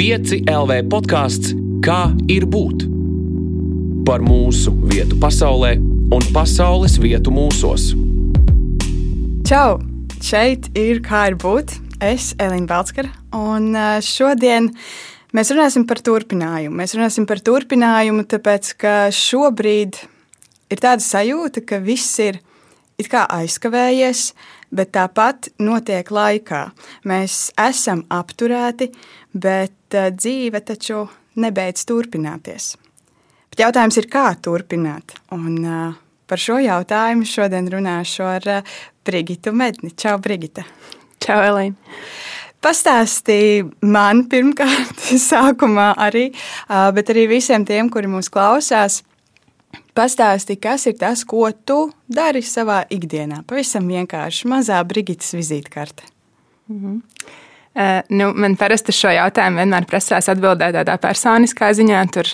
5 LV podkāsts Kā ir būt? Par mūsu vietu pasaulē un pasaules vietu mūsos. Čau! Šeit ir Kā ir būt? Es, Elīna Balskara, un šodien mēs runāsim par turpinājumu. Mēs runāsim par turpinājumu, tāpēc ka šobrīd ir tāda sajūta, ka viss ir aizkavējies, bet tāpat notiek laikā. Mēs esam apturēti, bet uh, dzīve taču nebeidz turpināties. Bet jautājums ir, kā turpināt? Un, uh, par šo jautājumu šodien runāšu ar uh, Brigitu Medni. Čau, Brigita! Čau, Elīna! Pastāstīja man pirmkārt, sākumā arī, bet arī visiem tiem, kuri mūs klausās, Pastāsti, kas ir tas, ko tu dari savā ikdienā? Pavisam vienkārši mazā Brigitas vizītkarte. Mm -hmm. Uh, nu, man parasti šo jautājumu vienmēr prasās atbildēt tādā personiskā ziņā. Tur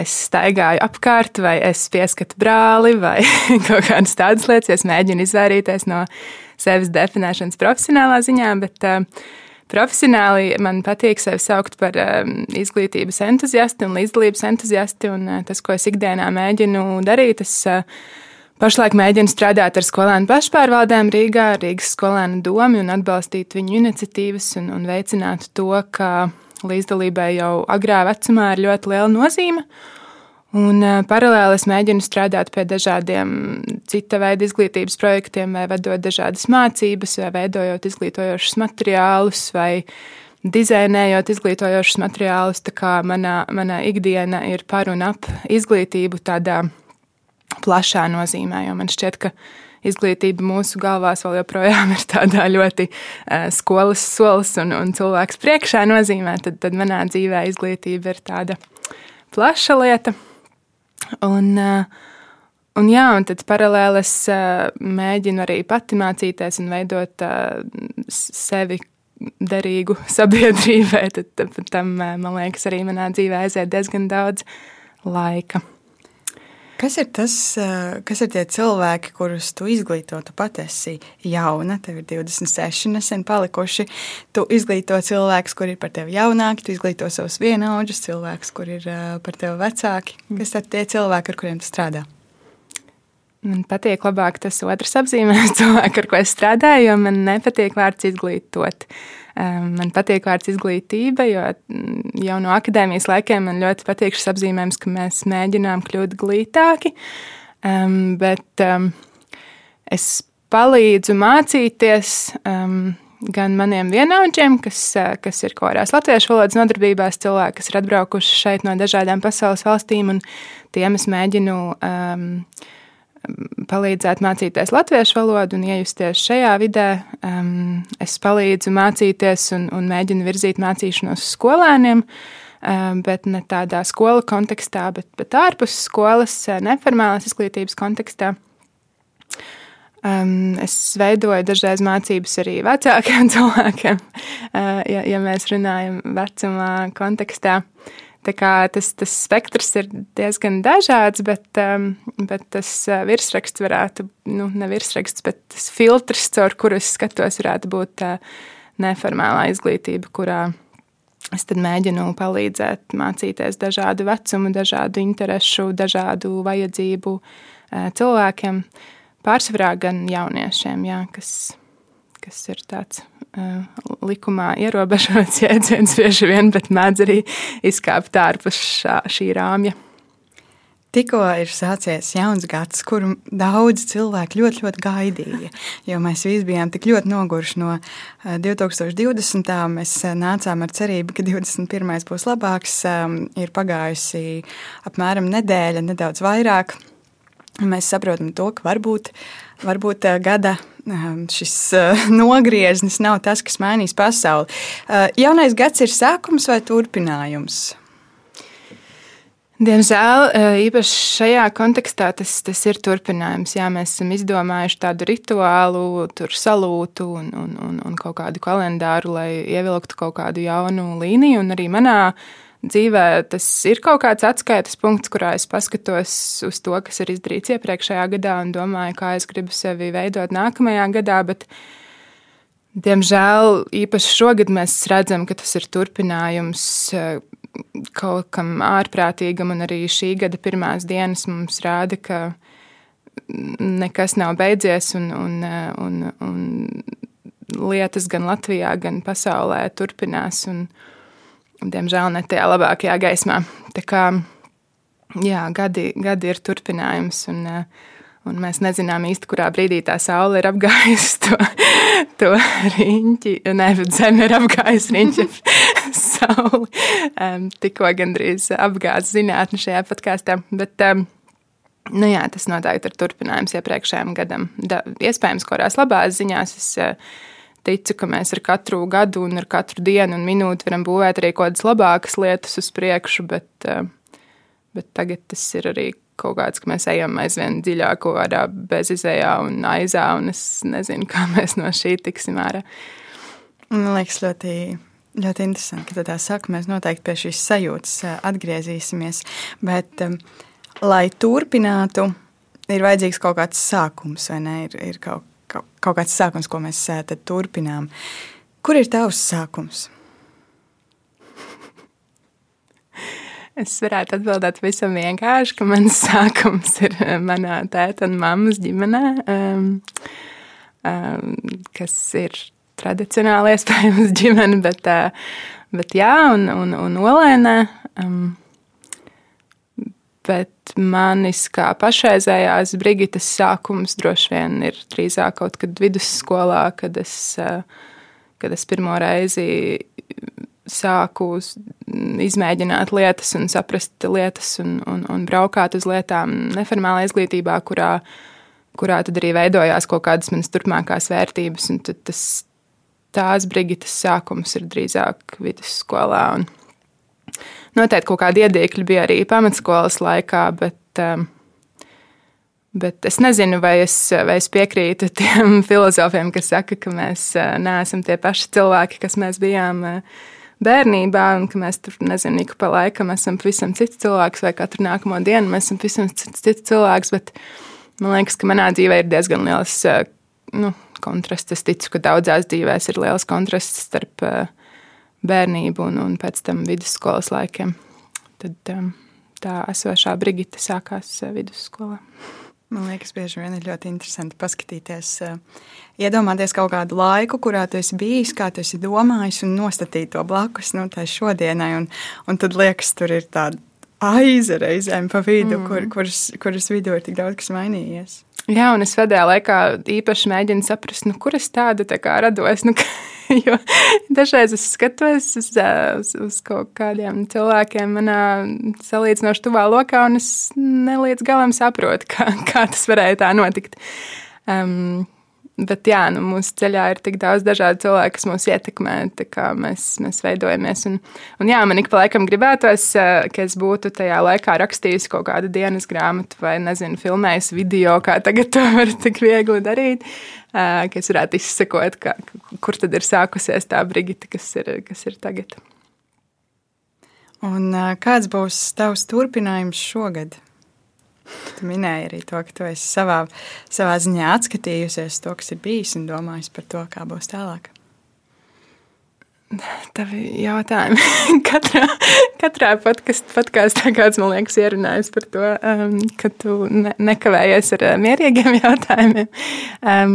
es staigāju apkārt, vai es pieskatu brāli, vai kaut kādas tādas lietas. Es mēģinu izvairīties no sevis definēšanas profesionālā ziņā. Bet, uh, Profesionāli man patīk sevi saukt par um, izglītības entuziasti un līdzdalības entuziasti. Un, uh, tas, ko es ikdienā mēģinu darīt, es uh, pašlaik mēģinu strādāt ar skolēnu pašpārvaldēm Rīgā, Rīgas skolēnu domu un atbalstīt viņu iniciatīvas un, un veicināt to, ka līdzdalībai jau agrā vecumā ir ļoti liela nozīme. Un paralēli es mēģinu strādāt pie dažādiem cita veida izglītības projektiem, vai vedot dažādas mācības, vai veidojot izglītojošus materiālus, vai dizainējot izglītojošus materiālus. Tā kā manā, manā ikdiena ir par un ap izglītību tādā plašā nozīmē, jo man šķiet, ka izglītība mūsu galvās vēl joprojām ir tādā ļoti skolas solis un, un cilvēks priekšā nozīmē, tad, tad manā dzīvē izglītība ir tāda plaša lieta. Un, eh, un, jā, un tad paralēli es eh, mēģinu arī pati mācīties un veidot eh, sevi derīgu sabiedrībai. Tad tam, man liekas, arī manā dzīvē aiziet diezgan daudz laika. Kas ir tas, kas ir tie cilvēki, kurus tu izglīto? Tu pati esi jauna, tev ir 26, nesen palikuši. Tu izglīto cilvēkus, kur ir par tevi jaunāki, tu izglīto savus vienaudžus, cilvēkus, kur ir par tevi vecāki. Kas ir tie cilvēki, ar kuriem tu strādā? Man patīk labāk tas otrs apzīmējums, cilvēku, ar ko es strādāju, jo man nepatīk vārds izglītot. Uh, Man patīk vārds izglītība, jo mm, jau no akadēmijas laikiem man ļoti patīk šis apzīmējums, ka mēs mēģinām kļūt glītāki. Bet es palīdzu mācīties gan maniem vienaudžiem, kas, kas ir kādās latviešu valodas nodarbībās, cilvēki, kas ir atbraukuši šeit no dažādām pasaules valstīm, un tiem es mēģinu um, palīdzēt mācīties latviešu valodu un iejusties šajā vidē. Um, es palīdzu mācīties un, un mēģinu virzīt mācīšanos skolēniem, um, bet ne tādā skolu kontekstā, bet, bet ārpus skolas, uh, neformālās izglītības kontekstā. Um, es veidoju dažreiz mācības arī vecākiem cilvēkiem, uh, ja, ja mēs runājam vecumā kontekstā. Uh, Tas, tas spektrs ir diezgan dažāds, bet, um, bet tas uh, virsraksts varētu, nu, ne virsraksts, bet tas filtrs, caur kuru es skatos, varētu būt uh, neformālā izglītība, kurā es mēģinu palīdzēt mācīties dažādu vecumu, dažādu interesu, dažādu vajadzību uh, cilvēkiem. Pārsvarā gan jauniešiem, jā, kas, kas ir tāds Eh, likumā ierobežots jēdziens bieži vien, bet mēdz arī izkāpt ārpus šā, šī rāmja. Tikko ir sācies jauns gads, kuru daudz cilvēku ļoti, ļoti gaidīja. Jo mēs visi bijām tik ļoti noguruši no 2020. Eh, mēs eh, nācām ar cerību, ka 21. būs labāks. Ir pagājusi apmēram nedēļa, nedaudz vairāk. Mēs saprotam to, ka varbūt, varbūt gada Ehm, šis uh, nogrieznis nav tas, kas mainīs pasauli. Uh, jaunais gads ir sākums vai turpinājums? Diemžēl eh, īpaši šajā kontekstā tas, tas ir turpinājums. Jā, mēs esam izdomājuši tādu rituālu, salūtu un, un, un, un kaut kādu kalendāru, lai ievilktu kaut kādu jaunu līniju. Un arī manā dzīvē tas ir kaut kāds atskaites punkts, kurā es paskatos uz to, kas ir izdarīts iepriekšējā gadā un domāju, kā es gribu sevi veidot nākamajā gadā. Bet Diemžēl īpaši šogad mēs redzam, ka tas ir turpinājums eh, kaut kam ārprātīgam, un arī šī gada pirmās dienas mums rāda, ka nekas nav beidzies, un, un, un, un lietas gan Latvijā, gan pasaulē turpinās, un, diemžēl, ne tajā labākajā gaismā. Tā kā jā, gadi, gadi ir turpinājums, un uh, Un mēs nezinām īsti, kurā brīdī tā saule ir apgājusi to, to riņķi. Nē, bet zeme ir apgājusi riņķi sauli. Um, tikko gandrīz apgāzta zinātne šajā podkāstā. Bet, um, nu jā, tas noteikti ir turpinājums iepriekšējiem gadam. Da, iespējams, kurās labās ziņās es uh, ticu, ka mēs ar katru gadu un ar katru dienu un minūti varam būvēt arī kaut kādas labākas lietas uz priekšu, bet, uh, bet tagad tas ir arī kaut kāds, ka mēs ejam aizvien dziļāk kaut kādā bezizējā un aizā, un es nezinu, kā mēs no šī tiksim ārā. Man liekas ļoti, ļoti interesanti, ka tā saka, mēs noteikti pie šīs sajūtas eh, atgriezīsimies, bet, um, lai turpinātu, ir vajadzīgs kaut kāds sākums, vai ne? Ir, ir kaut, kaut, kāds sākums, ko mēs tad turpinām. Kur ir tavs sākums? Es varētu atbildēt visam vienkārši, ka mans sākums ir manā tēta un mammas ģimenē, um, um, kas ir tradicionāli iespējams ģimene, bet, uh, bet jā, un, un, un olēnē. Um, bet manis kā pašreizējās Brigitas sākums droši vien ir drīzāk kaut kad vidusskolā, kad es, uh, kad es pirmo reizi sāku izmēģināt lietas un saprast lietas un, un, un braukāt uz lietām neformālā izglītībā, kurā, kurā tad arī veidojās kaut kādas manas turpmākās vērtības. Tas, tās Brigitas sākums ir drīzāk vidusskolā. Un noteikti kaut kādi iedīkļi bija arī pamatskolas laikā, bet, um, bet es nezinu, vai es, vai es piekrītu tiem filozofiem, kas saka, ka mēs uh, neesam tie paši cilvēki, kas mēs bijām. Uh, bērnībā, un ka mēs tur, nezinu, ik pa laikam esam pavisam cits cilvēks, vai katru nākamo dienu mēs esam pavisam cits, cits cilvēks. Bet man liekas, ka manā dzīvē ir diezgan liels eh, nu, kontrasts. Es ticu, ka daudzās dzīvēs ir liels kontrasts starp eh, bērnību un, un pēc tam vidusskolas laikiem. Tad eh, tā esošā Brigita sākās vidusskolā. Man liekas, bieži vien ir ļoti interesanti paskatīties, eh, iedomāties kaut kādu laiku, kurā tu esi bijis, kā tu esi domājis, un nostatīt to blakus nu, tai šodienai. Un, un tad liekas, tur ir tāda aiza reizēm pa vidu, mm. kur, kuras, kuras vidū ir tik daudz kas mainījies. Jā, un es pēdējā laikā īpaši mēģinu saprast, nu, kur es tādu tā kā rados. Nu, jo dažreiz es skatos uz, uz, uz kaut kādiem cilvēkiem manā salīdzinoši tuvā lokā, un es nelīdz galam saprotu, kā, kā tas varēja tā notikt. Um, Bet jā, nu, mūsu ceļā ir tik daudz dažādu cilvēku, kas mūs ietekmē, kā mēs, mēs veidojamies. Un, un jā, man ik pa laikam gribētos, eh, ka es būtu tajā laikā rakstījis kaut kādu dienas grāmatu vai, nezinu, filmējis video, kā tagad to var tik viegli darīt. Eh, ka es varētu izsekot, kā, kur tad ir sākusies tā Brigita, kas ir, kas ir tagad. Un eh, kāds būs tavs turpinājums šogad? Tu minēji arī to, ka tu esi savā, savā ziņā atskatījusies to, kas ir bijis, un domājis par to, kā būs tālāk. Tavi jautājumi. katrā katrā podkāstā kāds man liekas ierunājis par to, um, ka tu ne, nekavējies ar uh, mierīgiem jautājumiem. Um,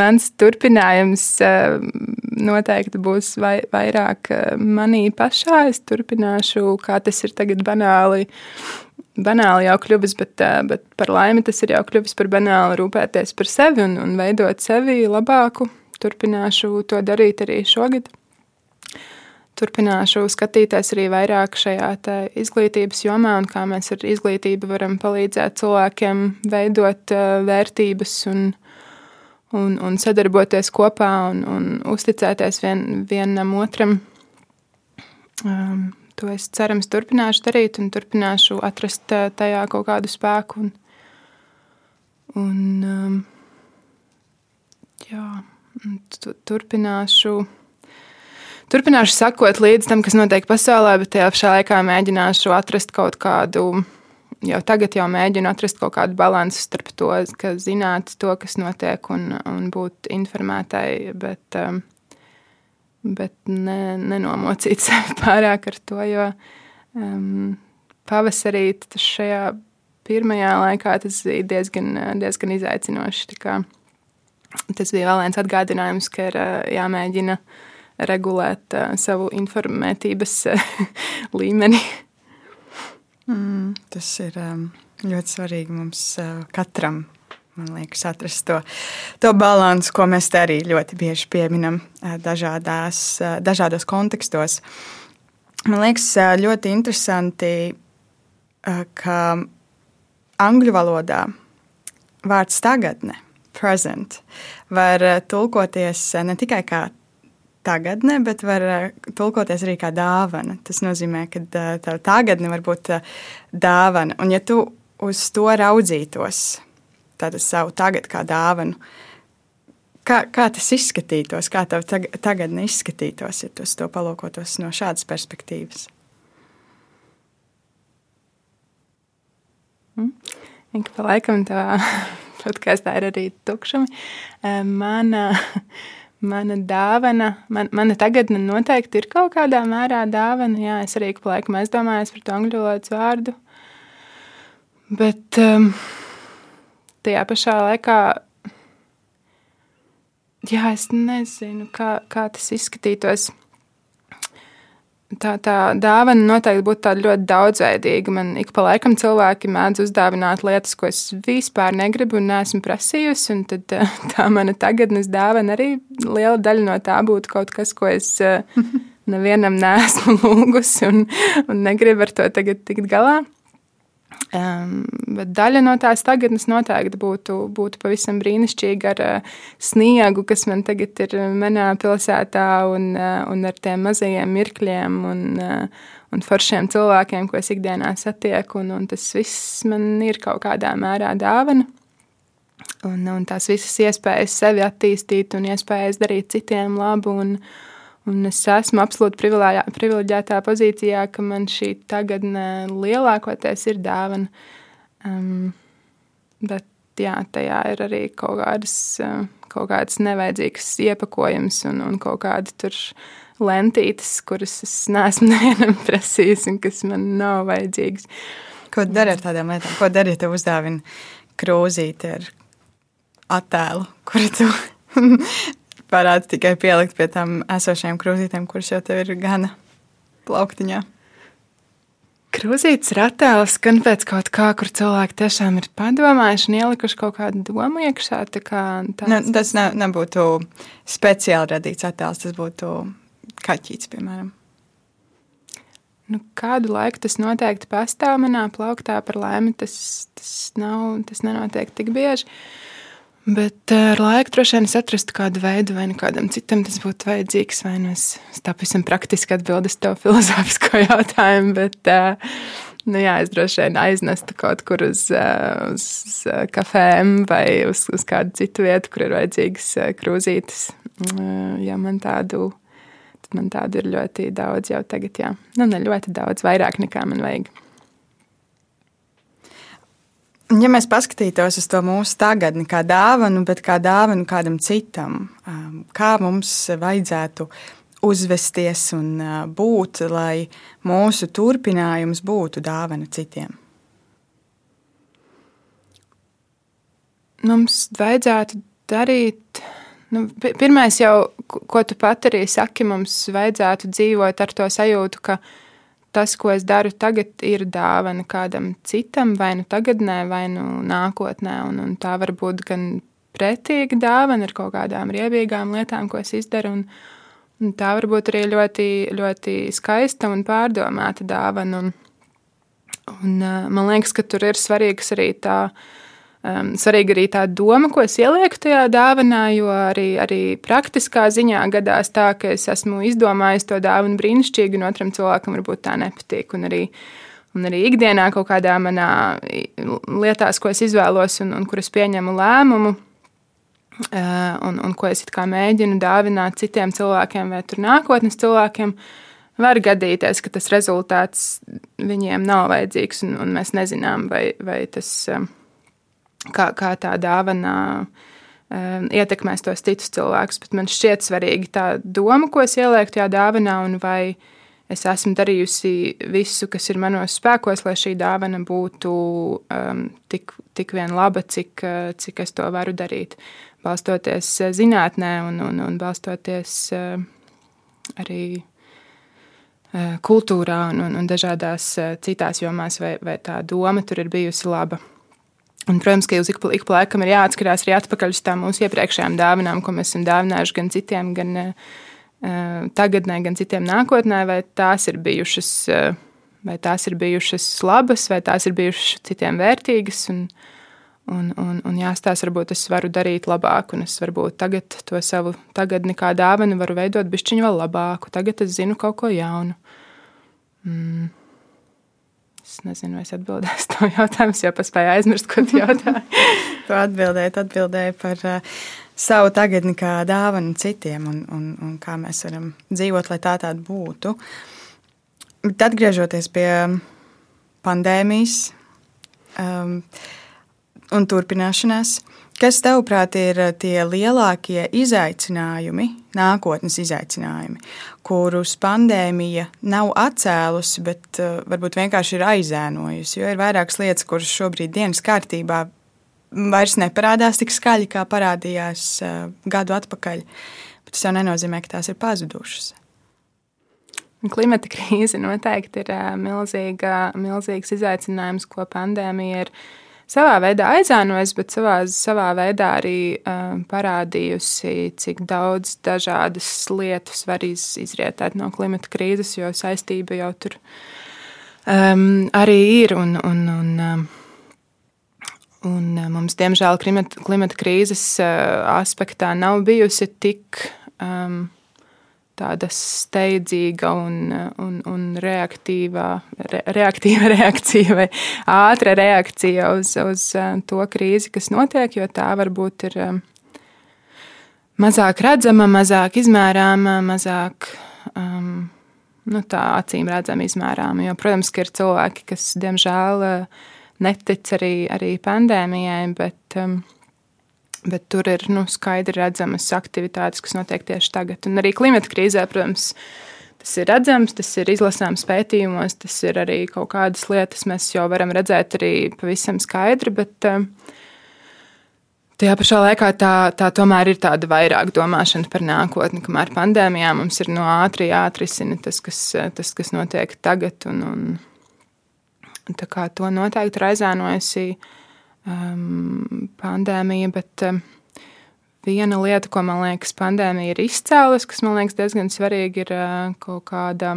mans turpinājums uh, noteikti būs vai, vairāk uh, manī pašā. Es turpināšu, kā tas ir tagad banāli banāli jau kļuvis, bet, bet par laimi tas ir jau kļuvis par banāli rūpēties par sevi un, un veidot sevi labāku. Turpināšu to darīt arī šogad. Turpināšu skatīties arī vairāk šajā izglītības jomā un kā mēs ar izglītību varam palīdzēt cilvēkiem veidot vērtības un, un, un sadarboties kopā un, un uzticēties vien, vienam otram. Um, To es cerams turpināšu darīt un turpināšu atrast tajā kaut kādu spēku. Un, un um, jā, turpināšu. Turpināšu sakot līdz tam, kas notiek pasaulē, bet tajā pašā laikā mēģināšu atrast kaut kādu jau tagad jau mēģinu atrast kaut kādu līdzsvaru starp to, ka zināt to, kas notiek, un, un būt informētai, bet, um, bet ne, nenomocīt sevi pārāk ar to, jo um, pavasarī šajā pirmajā laikā tas bija diezgan, diezgan izaicinoši. Tas bija vēl viens atgādinājums, ka ir jāmēģina regulēt savu informētības līmeni. Mm, tas ir ļoti svarīgi mums katram. Man liekas, atrast to, to līdzsvaru, ko mēs arī ļoti bieži pieminam dažādās, dažādos kontekstos. Man liekas, ļoti interesanti, ka angļu valodā vārds tagadne, present, var tulkoties ne tikai kā tagadne, bet var tulkoties arī kā dāvana. Tas nozīmē, ka tā tagadne var būt dāvana. Un ja tu uz to raudzītos, tātad savu tagad kā dāvanu, kā, kā tas izskatītos, kā tev tagadne izskatītos, ja tu to palūkotos no šādas perspektīvas? Mm. Pa laikam tā podkāstā ir arī tukšumi. Mana, mana dāvana, man, mana tagadne noteikti ir kaut kādā mērā dāvana. Jā, es arī pa laikam aizdomājos par to angļu valodas vārdu. Bet um, tajā pašā laikā, jā, es nezinu, kā, kā tas izskatītos tā, tā dāvana noteikti būtu tāda ļoti daudzveidīga. Man ik pa laikam cilvēki mēdz uzdāvināt lietas, ko es vispār negribu un neesmu prasījusi. Un tad tā mana tagadnes dāvana arī liela daļa no tā būtu kaut kas, ko es nevienam neesmu lūgusi un, un negribu ar to tagad tikt galā. Um, bet daļa no tās tagadnes noteikti būtu, būtu pavisam brīnišķīga ar uh, sniegu, kas man tagad ir manā pilsētā, un, uh, un ar tiem mazajiem mirkļiem un, uh, un foršiem cilvēkiem, ko es ikdienā satieku. Un, un tas viss man ir kaut kādā mērā dāvana. Un, un tās visas iespējas sevi attīstīt un iespējas darīt citiem labu. Un, Un es esmu absolūti privileģētā pozīcijā, ka man šī tagadne lielākoties ir dāvana. Um, bet jā, tajā ir arī kaut kādas, kaut kādas nevajadzīgas iepakojums un, un kaut kāda tur lentītes, kuras es neesmu nevienam prasījis un kas man nav vajadzīgas. Ko dari ar tādām lietām? Ko dari, ja tev uzdāvina krūzīti ar attēlu, kuru tu parāds tikai pielikt pie tām esošajām krūzītēm, kuras jau tev ir gana plauktiņā. Krūzītes ratēlis skan pēc kaut kā, kur cilvēki tiešām ir padomājuši un ielikuši kaut kādu domu iekšā. Kā tāds... ne, tas ne, nebūtu speciāli radīts attēls, tas būtu kaķītis, piemēram. Nu, kādu laiku tas noteikti pastāv manā plauktā par laimi. Tas, tas, nav, tas nenotiek tik bieži. Uh, Bet eh, ar laiku droši vien es atrastu kādu veidu, vai nu kādam citam tas būtu vajadzīgs, vai nu es, tā pavisam praktiski atbildēšu to filozofisko jautājumu. Bet, eh, nu, jā, es droši vien aiznestu kaut kur uz, eh, uz kafēm vai uz, uz kādu citu vietu, kur ir vajadzīgas krūzītes. Ja man tādu, man tādu ir ļoti daudz jau tagad, jā. Nu, ne ļoti daudz, vairāk nekā man vajag. Ja mēs paskatītos uz to mūsu tagadni kā dāvanu, bet kā dāvanu kādam citam, um, kā mums vajadzētu uzvesties un uh, būt, lai mūsu turpinājums būtu dāvana citiem? Mums vajadzētu darīt, nu, pirmais jau, ko tu pat arī saki, mums vajadzētu dzīvot ar to sajūtu, ka mēs tas, ko es daru tagad, ir dāvana kādam citam, vai nu tagadnē, vai nu nākotnē. Un, un tā var būt gan pretīga dāvana ar kaut kādām riebīgām lietām, ko es izdaru. Un, un tā var būt arī ļoti, ļoti skaista un pārdomāta dāvana. Un, un, man liekas, ka tur ir svarīgs arī tā Um, svarīga arī tā doma, ko es ielieku tajā dāvanā, jo arī, arī praktiskā ziņā gadās tā, ka es esmu izdomājis to dāvanu brīnišķīgi, un otram cilvēkam varbūt tā nepatīk. Un arī, un arī ikdienā kaut kādā manā lietās, ko es izvēlos un, un kuras pieņemu lēmumu, uh, un, un ko es mēģinu dāvināt citiem cilvēkiem vai nākotnes cilvēkiem, var gadīties, ka tas rezultāts viņiem nav vajadzīgs, un, un mēs nezinām, vai, vai tas, kā, kā tā dāvana ietekmēs tos citus cilvēkus. Bet man šķiet svarīgi tā doma, ko es ielieku tajā dāvanā, un vai es esmu darījusi visu, kas ir manos spēkos, lai šī dāvana būtu um, tik, tik vien laba, cik, cik es to varu darīt. Balstoties zinātnē un, un, un balstoties uh, arī uh, kultūrā un, un, un dažādās uh, citās jomās, vai, vai tā doma tur ir bijusi laba. Un, protams, ka uz ik ik pa laikam ir jāatcerās arī atpakaļ uz tām mūsu iepriekšējām dāvanām, ko mēs esam dāvinājuši gan citiem, gan uh, tagadnē, gan citiem nākotnē, vai tās ir bijušas, uh, vai tās ir bijušas labas, vai tās ir bijušas citiem vērtīgas. Un, un, un, un jāstāsta, varbūt es varu darīt labāk, un es varbūt tagad to savu tagadni kā dāvanu varu veidot bišķiņu vēl labāku. Tagad es zinu kaut ko jaunu. Mm. Es nezinu, vai es atbildēšu to jautājumu, jo paspēju aizmirst, ko tu jautāji. tu atbildēji, atbildēji par uh, savu tagadni kā dāvanu citiem un, un, un kā mēs varam dzīvot, lai tā tāda būtu. Bet atgriežoties pie pandēmijas um, un turpināšanās, Kas tavuprāt ir eh, tie lielākie izaicinājumi, nākotnes izaicinājumi, kurus pandēmija nav atcēlusi, bet uh, varbūt vienkārši ir aizēnojusi? Jo ir vairākas lietas, kuras šobrīd dienas kārtībā vairs neparādās tik skaļi, kā parādījās uh, gadu atpakaļ. Bet tas jau nenozīmē, ka tās ir pazudušas. Klimata krīze noteikti ir uh, milzīga, milzīgs izaicinājums, ko pandēmija ir savā veidā aizēnojusi, bet savā, savā veidā arī uh, parādījusi, cik daudz dažādas lietas var iz, izrietēt no klimata krīzes, jo saistība jau tur um, arī ir. Un, un, un, um, Un mums, diemžēl, klimata, klimata krīzes uh, aspektā nav bijusi tik um, tāda steidzīga un, un, un reaktīva, re, reaktīva reakcija vai ātra reakcija uz, uz uh, to krīzi, kas notiek, jo tā varbūt ir um, mazāk redzama, mazāk izmērāma, mazāk um, nu, tā acīm redzama, izmērāma. Jo, protams, ka ir cilvēki, kas diemžēl uh, netic arī, arī pandēmijai, bet um, Bet tur ir nu, skaidri redzamas aktivitātes, kas notiek tieši tagad. Un arī klimata krīzē, protams, tas ir redzams, tas ir izlasāms pētījumos, tas ir arī kaut kādas lietas, mēs jau varam redzēt arī pavisam skaidri. Bet, eh, Tajā pašā laikā tā, tā tomēr ir tāda vairāk domāšana par nākotni, kamēr pandēmijā mums ir no ātri jāatrisina tas, kas, tas, kas notiek tagad. Un, un, tā kā to noteikti ir aizēnojusi um, pandēmija, bet um, viena lieta, ko man liekas, pandēmija ir izcēlusi, kas man liekas diezgan svarīga, ir uh, kaut kāda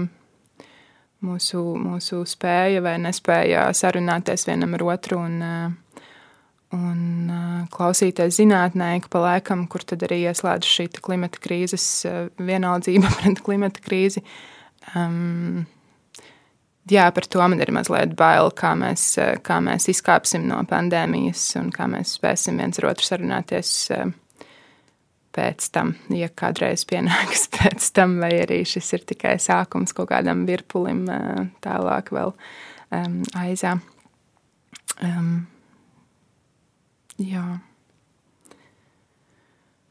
mūsu, mūsu spēja vai nespēja sarunāties vienam ar otru un, uh, un uh, klausīties zinātnē, ka pa laikam, kur tad arī ieslēdz šī klimata krīzes uh, vienaldzība pret klimata krīzi. Um, jā, par to man ir mazliet bail, kā mēs, kā mēs izkāpsim no pandēmijas un kā mēs spēsim viens ar otru sarunāties eh, pēc tam, ja kādreiz pienāks pēc tam, vai arī šis ir tikai sākums kaut kādam virpulim eh, tālāk vēl um, aizā. Um, jā.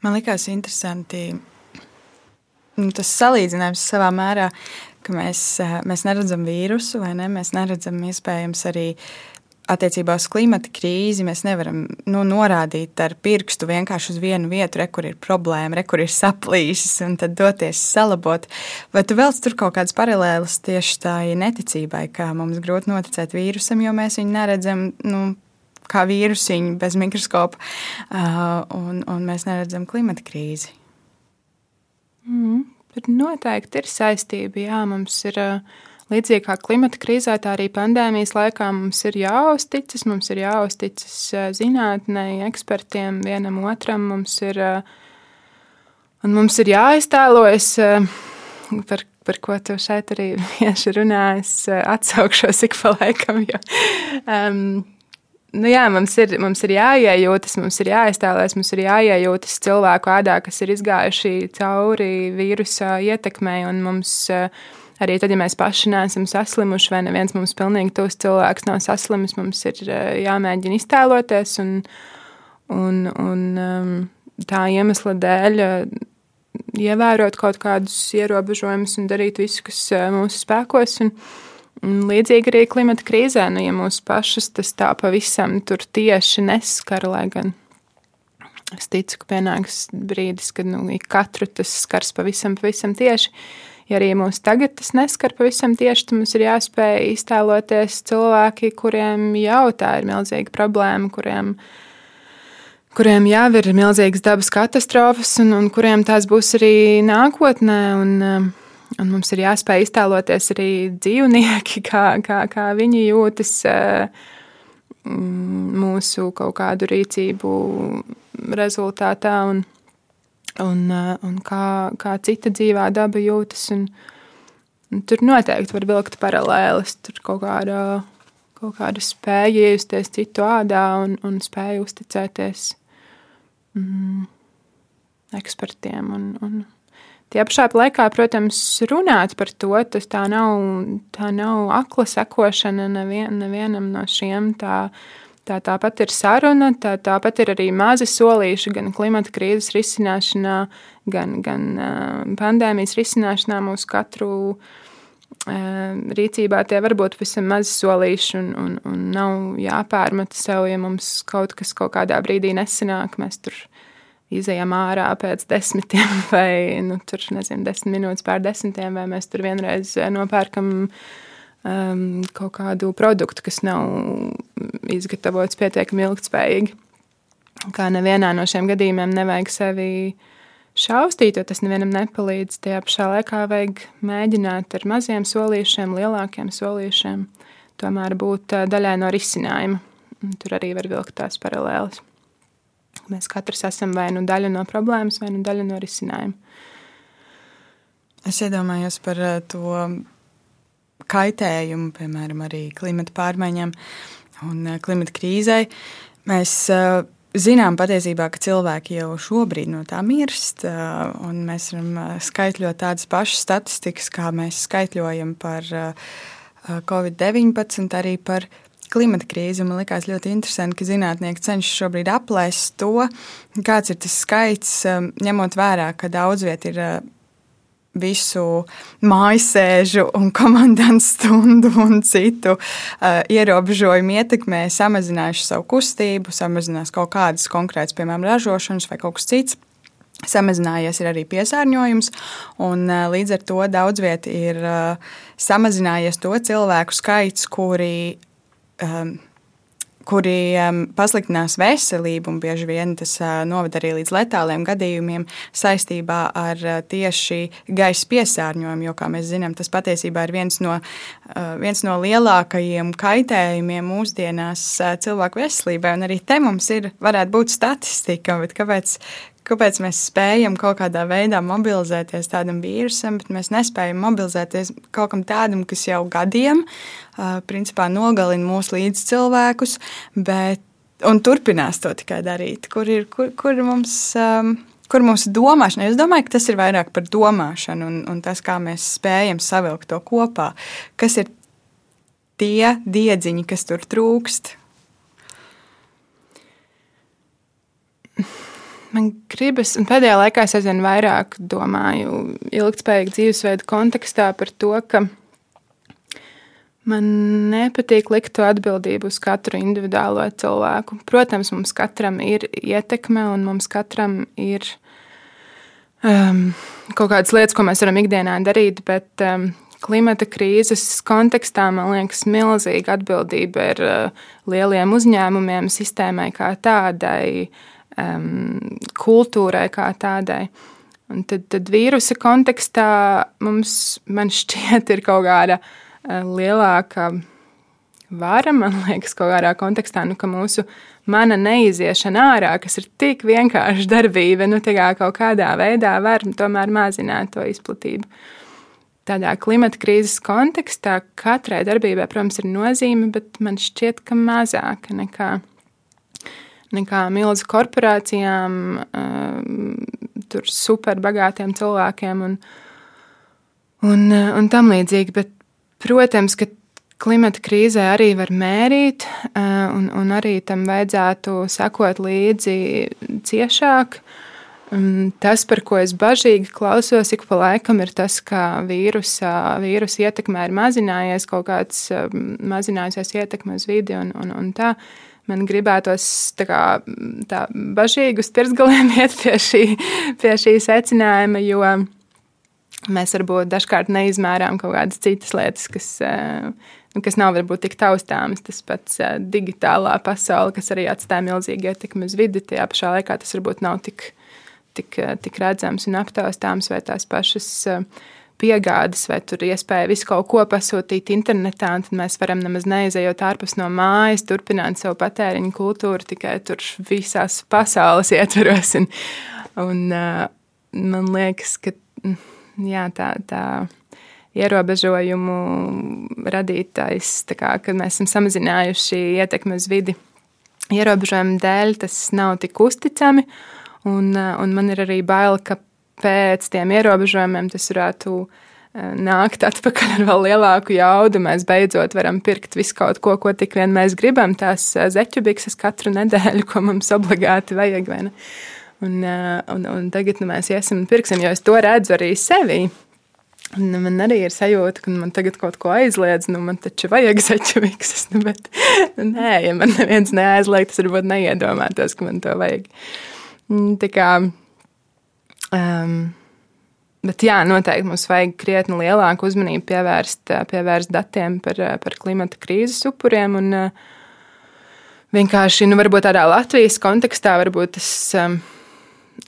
Man likās interesanti nu, tas salīdzinājums savā mērā, ka mēs, eh, mēs neredzam vīrusu, vai ne? Mēs neredzam iespējams arī attiecībā uz klimata krīzi. Mēs nevaram nu, norādīt ar pirkstu vienkārši uz vienu vietu, re, kur ir problēma, re, kur ir saplīsis, un tad doties salabot. Vai tu vēl tur kaut kādas paralēlas tieši tā neticībai, kā mums grūti noticēt vīrusam, jo mēs viņu neredzam. Nu, Kā vīrusiņu bez mikroskopa, uh, un, un mēs neredzam klimata krīzi. Mm. Bet noteikti ir saistība. Jā, mums ir līdzīgi kā klimata krīzē, tā arī pandēmijas laikā mums ir jāuzticas, mums ir jāuzticas zinātnē, ekspertiem, vienam otram. Mums ir, un mums ir jāiztēlojas, par, par ko tu šeit arī vienkārši runājas, atsaukšos ik pa laikam. Jo, um, nu jā, mums ir, mums ir jāiejūtas, mums ir jāiztēlojas, mums ir jāiejūtas cilvēku ādā, kas ir izgājuši cauri vīrusa ietekmei, mums eh, arī tad, ja mēs paši neesam saslimuši, vai neviens mums pilnīgi tos cilvēks nav saslimis, mums ir jāmēģina iztēloties. Un, un, un tā iemesla dēļ ievērot kaut kādus ierobežojumus un darīt visu, kas mūsu spēkos. Un līdzīgi arī klimata krīzē, nu, ja mūsu pašas tas tā pavisam tur tieši neskar, lai gan es ticu, ka pienāks brīdis, kad nu, katru tas skars pavisam, pavisam tieši. Ja arī mūs tagad tas neskar pavisam tieši, tad mums ir jāspēj iztēloties cilvēki, kuriem jau tā ir milzīga problēma, kuriem ir kuriem jau ir milzīgas dabas katastrofas, un, un kuriem tās būs arī nākotnē. Un, um, un mums ir jāspēj iztēloties arī dzīvnieki, kā, kā, kā viņi jūtas uh, mūsu kaut kādu rīcību rezultātā, un, un, uh, un kā, kā cita dzīvā daba jūtas. Un, un tur noteikti var vilkt paralēlis. Tur kaut kāda, kaut kāda spēja iejusties citu ādā un, un spēja uzticēties mm, ekspertiem. Un, un tie pašā laikā, protams, runāt par to, tas tā nav, tā nav akla sekošana nevien, nevienam no šiem. Tā, Tā tāpat ir saruna, tā tāpat ir arī mazi solīši gan klimata krīzes risināšanā, gan, gan pandēmijas risināšanā mūsu katru rīcībā. Tie var būt pavisam mazi solīši un, un, un nav jāpārmet sev, ja mums kaut kas kaut kādā brīdī nesanāk. Mēs tur izejam ārā pēc desmitiem, vai nu, tur, nezinu, desmit minūtes pār desmitiem, vai mēs tur vienreiz eh, nopērkam um, kaut kādu produktu, kas nav izgatavots pietiekami ilgspējīgi. Kā nevienā no šiem gadījumiem nevajag sevi šaustīt, jo tas nevienam nepalīdz. Tajā pašā laikā vajag mēģināt ar maziem solīšiem, lielākiem solīšiem, tomēr būt eh, daļai no risinājuma. Tur arī var vilkt tās paralēlas. Mēs katrs esam vai nu daļa no problēmas, vai nu daļa no risinājuma. Es iedomājos par eh, to kaitējumu, piemēram, arī klimata pārmaiņām un eh, klimata krīzei. Mēs uh, zinām patiesībā, ka cilvēki jau šobrīd no tā mirst, un mēs varam skaitļot tādas pašas statistikas, kā mēs skaitļojam par uh, Covid-19, arī par klimata krīzi. Man liekas ļoti interesanti, ka zinātnieki cenšas šobrīd aplēst to, kāds ir tas skaits, um, ņemot vērā, ka daudz viet ir uh, visu mājasēžu un komandantu stundu un citu uh, ierobežojumu ietekmē samazinājuši savu kustību, samazinās kaut kādas konkrētas, piemēram, ražošanas vai kaut kas cits. Samazinājies arī piesārņojums, un uh, līdz ar to daudz vietā ir uh, samazinājies to cilvēku skaits, kuri um, kuri um, pasliktinās veselību, un bieži vien tas uh, noved arī līdz letāliem gadījumiem saistībā ar uh, tieši gaisa piesārņojumu. Jo, kā mēs zinām, tas patiesībā ir viens no, uh, viens no lielākajiem kaitējumiem mūsdienās cilvēku veselībai. Un arī te mums ir, varētu būt statistika, bet kāpēc, kāpēc mēs spējam kaut kādā veidā mobilizēties tādam vīrusam, bet mēs nespējam mobilizēties kaut kam tādam, kas jau gadiem principā nogalina mūsu līdzcilvēkus, bet un turpinās to tikai darīt. Kur ir kur, kur mums? Um, kur mūsu domāšana. Es domāju, ka tas ir vairāk par domāšanu un, un tas, kā mēs spējam savilkt to kopā. Kas ir tie diedziņi, kas tur trūkst? Man gribas, un pēdējā laikā es aizvien vairāk domāju ilgspējīgu dzīvesveidu kontekstā par to, ka man nepatīk likt to atbildību uz katru individuālo cilvēku. Protams, mums katram ir ietekme, un mums katram ir um, kaut kādas lietas, ko mēs varam ikdienā darīt, bet um, klimata krīzes kontekstā man liekas, milzīga atbildība ir uh, lieliem uzņēmumiem, sistēmai kā tādai. Um, kultūrai kā tādai. Un tad, tad vīrusa kontekstā mums šķiet, ir kaut kāda uh, lielāka vara, man liekas, kaut kādā kontekstā, nu, ka mūsu mana neiziešana ārā, kas ir tik vienkārša darbība, nu, kā kaut kādā veidā var tomēr mazināt to izplatību. Tādā klimata krīzes kontekstā katrai darbībai, protams, ir nozīme, bet man šķiet, ka mazāka nekā nekā milzu korporācijām, um, tur superbagātiem cilvēkiem. Un, un, un tam līdzīgi. Bet, protams, ka klimata krīzē arī var mērīt, un, un arī tam vajadzētu sekot līdzi ciešāk. Tas, par ko es bažīgi klausos, ik pa laikam, ir tas, ka vīrusa, vīrusa ietekmē ir mazinājies, kaut kāds mazinājusies ietekme uz vidi un, un, un tā. Man gribētos tā, kā, tā bažīgi uz pirsgaliem iet pie šī, pie šī secinājuma, jo mēs varbūt dažkārt neizmērām kaut kādas citas lietas, kas, eh, nu, kas nav varbūt tik taustāmas. Tas pats eh, digitālā pasaule, kas arī atstāja milzīgu ietekmi uz vidi, tajā pašā laikā tas varbūt nav tik, tik, eh, tik redzams un aptaustāms vai tās pašas piegādes, vai tur iespēja visu kaut ko pasūtīt internetā, un tad mēs varam nemaz neizejot ārpus no mājas, turpināt savu patēriņu kultūru tikai tur visās pasaules ietveros. Un, un, man liekas, ka mm, jā, tā, tā ierobežojumu radītājs, kā, kad mēs esam samazinājuši ietekmi uz vidi. Ierobežojumu dēļ tas nav tik uzticami, un, un man ir arī bail, ka pēc tiem ierobežojumiem tas varētu eh, nākt atpakaļ ar vēl lielāku jaudu. Mēs beidzot varam pirkt visu kaut ko, ko tik vien mēs gribam. Tās eh, zeķu bikses katru nedēļu, ko mums obligāti vajag. Un, un, un tagad nu, mēs iesim un pirksim, jo es to redzu arī sevī. Un man arī ir sajūta, ka man tagad kaut ko aizliedz, nu man taču vajag zeķu vikses. Nu, bet, nu, nē, ja man neviens neaizliek, tas varbūt neiedomātos, ka man to vajag. Mm, tā kā, um, bet jā, noteikti mums vajag krietni lielāku uzmanību pievērst, pievērst datiem par, par klimata krīzes upuriem. Un, vienkārši, nu, tādā Latvijas kontekstā, varbūt tas. Um,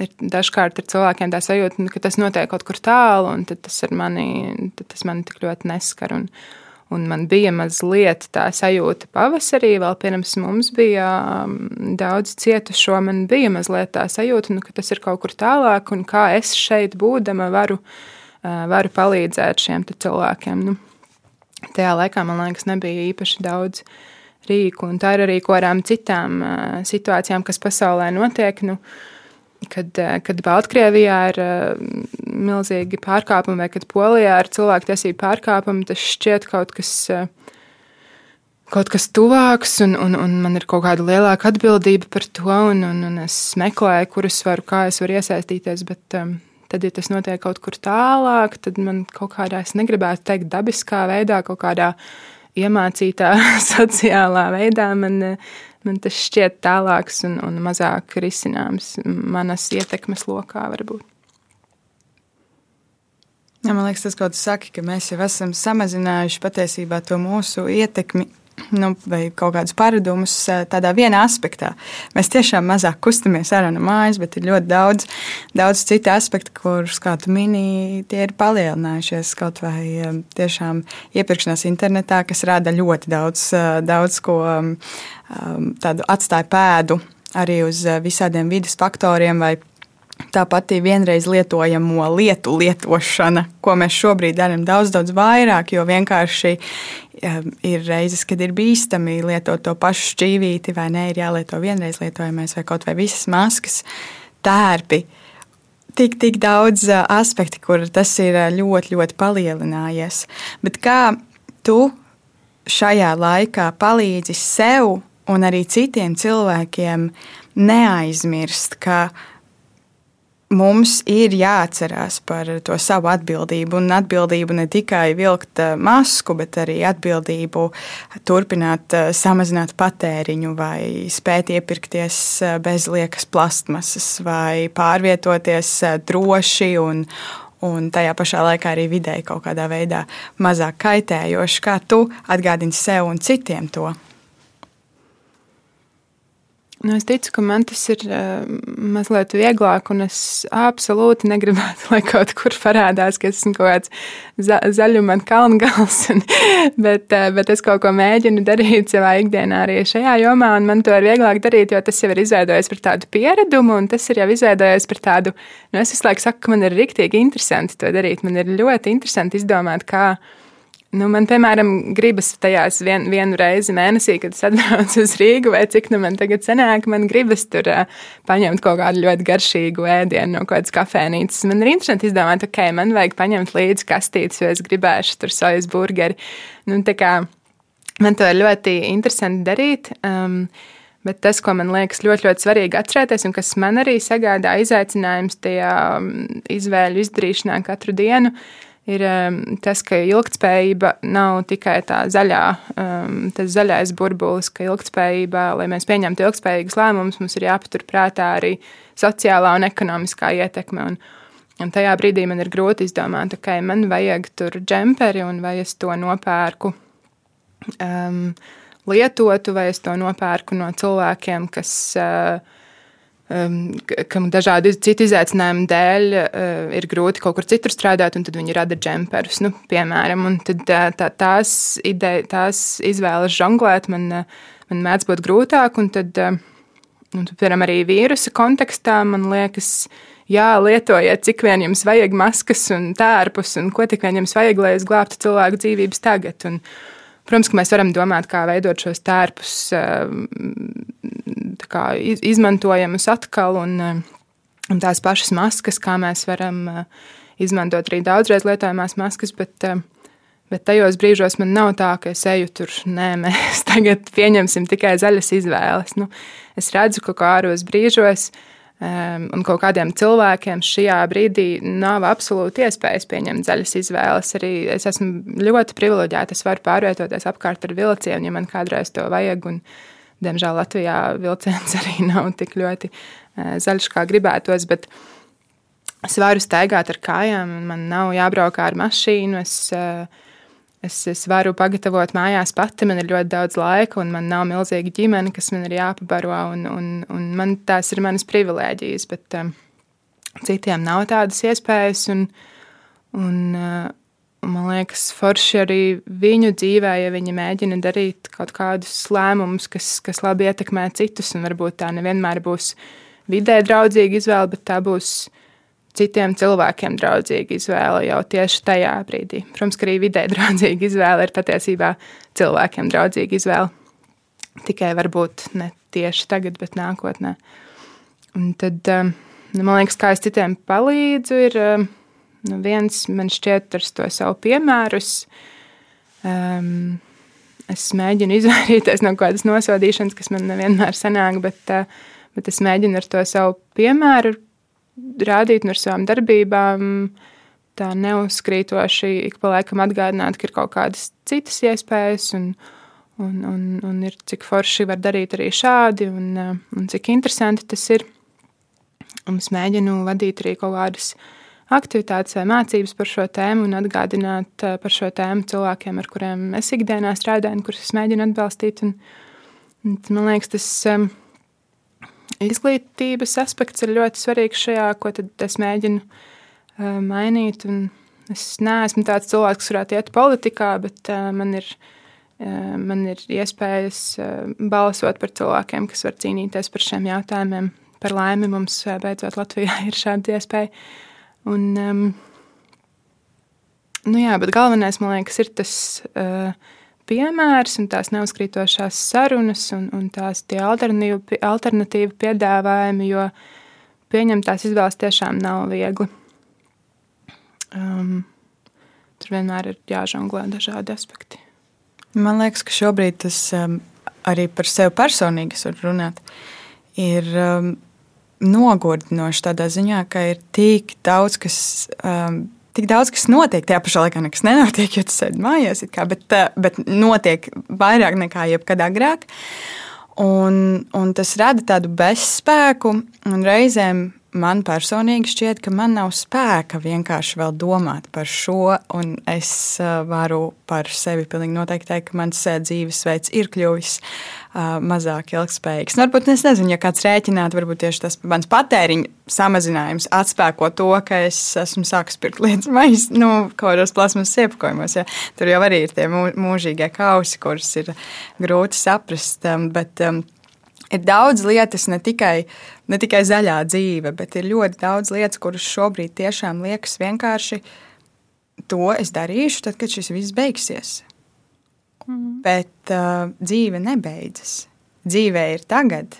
ir dažkārt ar cilvēkiem tā sajūta, nu, ka tas notiek kaut kur tālu, un tas, mani, tas mani tik ļoti neskar. Un, un man bija mazliet tā sajūta pavasarī, vēl pirms mums bija um, daudz cietušo. Man bija mazliet tā sajūta, nu, ka tas ir kaut kur tālāk, un kā es šeit būdama varu, uh, varu palīdzēt šiem cilvēkiem. Nu, tajā laikā man liekas, nebija īpaši daudz rīku, un tā ir arī ko arām citām uh, situācijām, kas pasaulē notiek. Nu, uh, kad, eh, kad Baltkrievijā ir eh, milzīgi pārkāpumi, vai kad Polijā ir cilvēktiesību pārkāpumi, tas šķiet kaut kas. Eh, kaut kas tuvāks, un, un, un man ir kaut kāda lielāka atbildība par to, un, un, un es meklēju, kurus varu, kā es varu iesaistīties. Bet um, tad, ja tas notiek kaut kur tālāk, tad man kaut kādā, es negribētu teikt, dabiskā veidā, kaut kādā iemācītā sociālā veidā man man tas šķiet tālāks un, un mazāk risināms manas ietekmes lokā varbūt. Ja, man liekas, tas, ko tu saki, ka mēs jau esam samazinājuši patiesībā to mūsu ietekmi nu, vai kaut kādus paradumus eh, tādā vienā aspektā. Mēs tiešām mazāk kustamies ārā no mājas, bet ir ļoti daudz, daudz citu aspektu, kurus, kā tu minēji, tie ir palielinājušies. Kaut vai eh, tiešām iepirkšanās internetā, kas rada ļoti daudz, eh, daudz ko tādu atstāja pēdu arī uz visādiem vidas faktoriem vai tā pati vienreiz lietojamo lietu lietošana, ko mēs šobrīd darām daudz, daudz vairāk, jo vienkārši ir reizes, kad ir bīstami lietot to pašu šķīvīti, vai ne, ir jālieto vienreiz lietojamais, vai kaut vai visas maskas, tērpi. Tik, tik daudz aspektu, kur tas ir ļoti, ļoti palielinājies. Bet kā tu šajā laikā palīdzi sev un arī citiem cilvēkiem neaizmirst, ka mums ir jāatcerās par to savu atbildību. Un atbildību ne tikai vilkt eh, masku, bet arī atbildību turpināt eh, samazināt patēriņu, vai spēt iepirkties eh, bez liekas plastmasas, vai pārvietoties droši un, un tajā pašā laikā arī vidēji kaut kādā veidā mazāk kaitējoši. Kā tu atgādini sev un citiem to? Nu, es ticu, ka man tas ir uh, mazliet vieglāk, un es absolūti negribētu, lai kaut kur parādās, ka esmu kaut kāds za zaļuma kalngals. Un, bet, uh, bet es kaut ko mēģinu darīt savā ikdienā arī šajā jomā, un man to ir vieglāk darīt, jo tas jau ir izveidojies par tādu pieredumu, un tas ir jau izveidojies par tādu, nu, es visu laiku saku, ka man ir riktīgi interesanti to darīt. Man ir ļoti interesanti izdomāt, kā Nu, man, piemēram, gribas tajās vien, vienu reizi mēnesī, kad es atbraucu uz Rīgu, vai cik nu man tagad sanāk, man gribas tur uh, paņemt kaut kādu ļoti garšīgu ēdienu no kādas kafejnīcas. Man ir interesanti izdomāt, ok, man vajag paņemt līdzi kastītes, jo es gribēšu tur sojas burgeri. Nu, kā, man to ir ļoti interesanti darīt. Um, Bet tas, ko man liekas ļoti, ļoti svarīgi atcerēties, un kas man arī sagādā izaicinājums tajā izvēļu izdarīšanā katru dienu, ir um, tas, ka ilgspējība nav tikai tā zaļā, um, tas zaļais burbulis, ka ilgspējībā, lai mēs pieņemtu ilgspējīgus lēmumus, mums ir jāpatur prātā arī sociālā un ekonomiskā ietekme. Un, un tajā brīdī man ir grūti izdomāt, ka okay, man vajag tur džemperi un vai es to nopērku. Um, lietotu, vai es to nopērku no cilvēkiem, kas uh, kam dažādu citu izaicinājumu dēļ uh, ir grūti kaut kur citur strādāt, un tad viņi rada džemperus, nu, piemēram. Un tad tā, tās, ideja, tās izvēles žonglēt man, uh, man mēdz būt grūtāk, un tad, uh, un, piemēram, arī vīrusa kontekstā man liekas, jā, lietojiet, cik vien jums vajag maskas un tērpus, un ko tik vien jums vajag, lai es glābtu cilvēku dzīvības tagad. Un, Protams, ka mēs varam domāt, kā veidot šos tērpus, kā izmantojamus atkal, un, un tās pašas maskas, kā mēs varam izmantot arī daudzreiz lietojamās maskas, bet, bet tajos brīžos man nav tā, ka es eju tur, nē, mēs tagad pieņemsim tikai zaļas izvēles. Nu, es redzu, ka kāros brīžos, un kaut kādiem cilvēkiem šajā brīdī nav absolūti iespējas pieņemt zaļas izvēles. Arī es esmu ļoti privileģēta. Es varu pārvietoties apkārt ar vilcienu, ja man kādreiz to vajag. Un, diemžēl Latvijā vilciens arī nav tik ļoti zaļš, kā gribētos. Bet es varu staigāt ar kājām, man nav jābrauk ar mašīnu. Es, uh, Es, es varu pagatavot mājās pati, man ir ļoti daudz laika, un man nav milzīga ģimene, kas man ir jāpabaro. Un, un, un man, tās ir manas privilēģijas, bet um, citiem nav tādas iespējas. Un, un, uh, man liekas, forši arī viņu dzīvē, ja viņi mēģina darīt kaut kādus lēmumus, kas, kas labi ietekmē citus, un varbūt tā nevienmēr būs vidē draudzīga izvēle, bet tā būs citiem cilvēkiem draudzīga izvēle jau tieši tajā brīdī. Protams, ka arī vidē draudzīga izvēle ir patiesībā cilvēkiem draudzīga izvēle. Tikai varbūt ne tieši tagad, bet nākotnē. Un tad, um, nu, man liekas, kā es citiem palīdzu, ir um, nu, viens man šķiet ar to savu piemēru. Um, es mēģinu izvairīties no kādas nosodīšanas, kas man nevienmēr sanāk, bet, uh, bet es mēģinu ar to savu piemēru rādīt no savām darbībām, tā neuzkrītoši ik pa laikam atgādināt, ka ir kaut kādas citas iespējas, un, un, un, un ir cik forši var darīt arī šādi, un, un cik interesanti tas ir. Un es mēģinu vadīt arī kaut kādas aktivitātes vai mācības par šo tēmu un atgādināt par šo tēmu cilvēkiem, ar kuriem es ikdienā strādāju, un kurus es mēģinu atbalstīt. Un, un man liekas, tas izglītības aspekts ir ļoti svarīgs šajā, ko es mēģinu uh, mainīt. Un es neesmu tāds cilvēks, kas varētu iet politikā, bet uh, man ir. Uh, man ir iespējas balsot par cilvēkiem, kas var cīnīties par šiem jautājumiem. Par laimi mums beidzot Latvijā ir šāda iespēja. Un, um, nu jā, bet galvenais, man liekas, ir tas uh, piemērs un tās neuzkrītošās sarunas un, un tās alternatīvi piedāvājumi, jo pieņemt tās izvēles tiešām nav viegli. Um, tur vienmēr ir jāžonglē dažādi aspekti. Man liekas, ka šobrīd tas um, arī par sevi personīgi var runāt. Ir um, nogurdinoši tādā ziņā, ka ir tik daudz, kas um, tik daudz kas notiek. Tajā pašā laikā nekas nenotiek, jo tas sēž mājās, kā, bet, eh, bet notiek vairāk nekā jebkad agrāk. Un, un tas rada tādu bezspēku un reizēm man personīgi šķiet, ka man nav spēka vienkārši vēl domāt par šo, un es uh, varu par sevi pilnīgi noteikti teikt, ka mans uh, dzīvesveids ir kļuvis uh, mazāk ilgspējīgs. Nu, varbūt es nezinu, ja kāds rēķinātu, varbūt tieši tas mans patēriņa samazinājums atspēko to, ka es esmu sācis pirkt lietas maizes, nu, kaut kādos plasmas iepakojumos. Ja. Tur jau arī ir tie mūžīgie kausi, kurus ir grūti saprast, um, bet um, ir daudz lietas, ne tikai, ne tikai zaļā dzīve, bet ir ļoti daudz lietas, kuras šobrīd tiešām liekas vienkārši to es darīšu, tad, kad šis viss beigsies. Mm. Bet uh, dzīve nebeidzas. Dzīve ir tagad.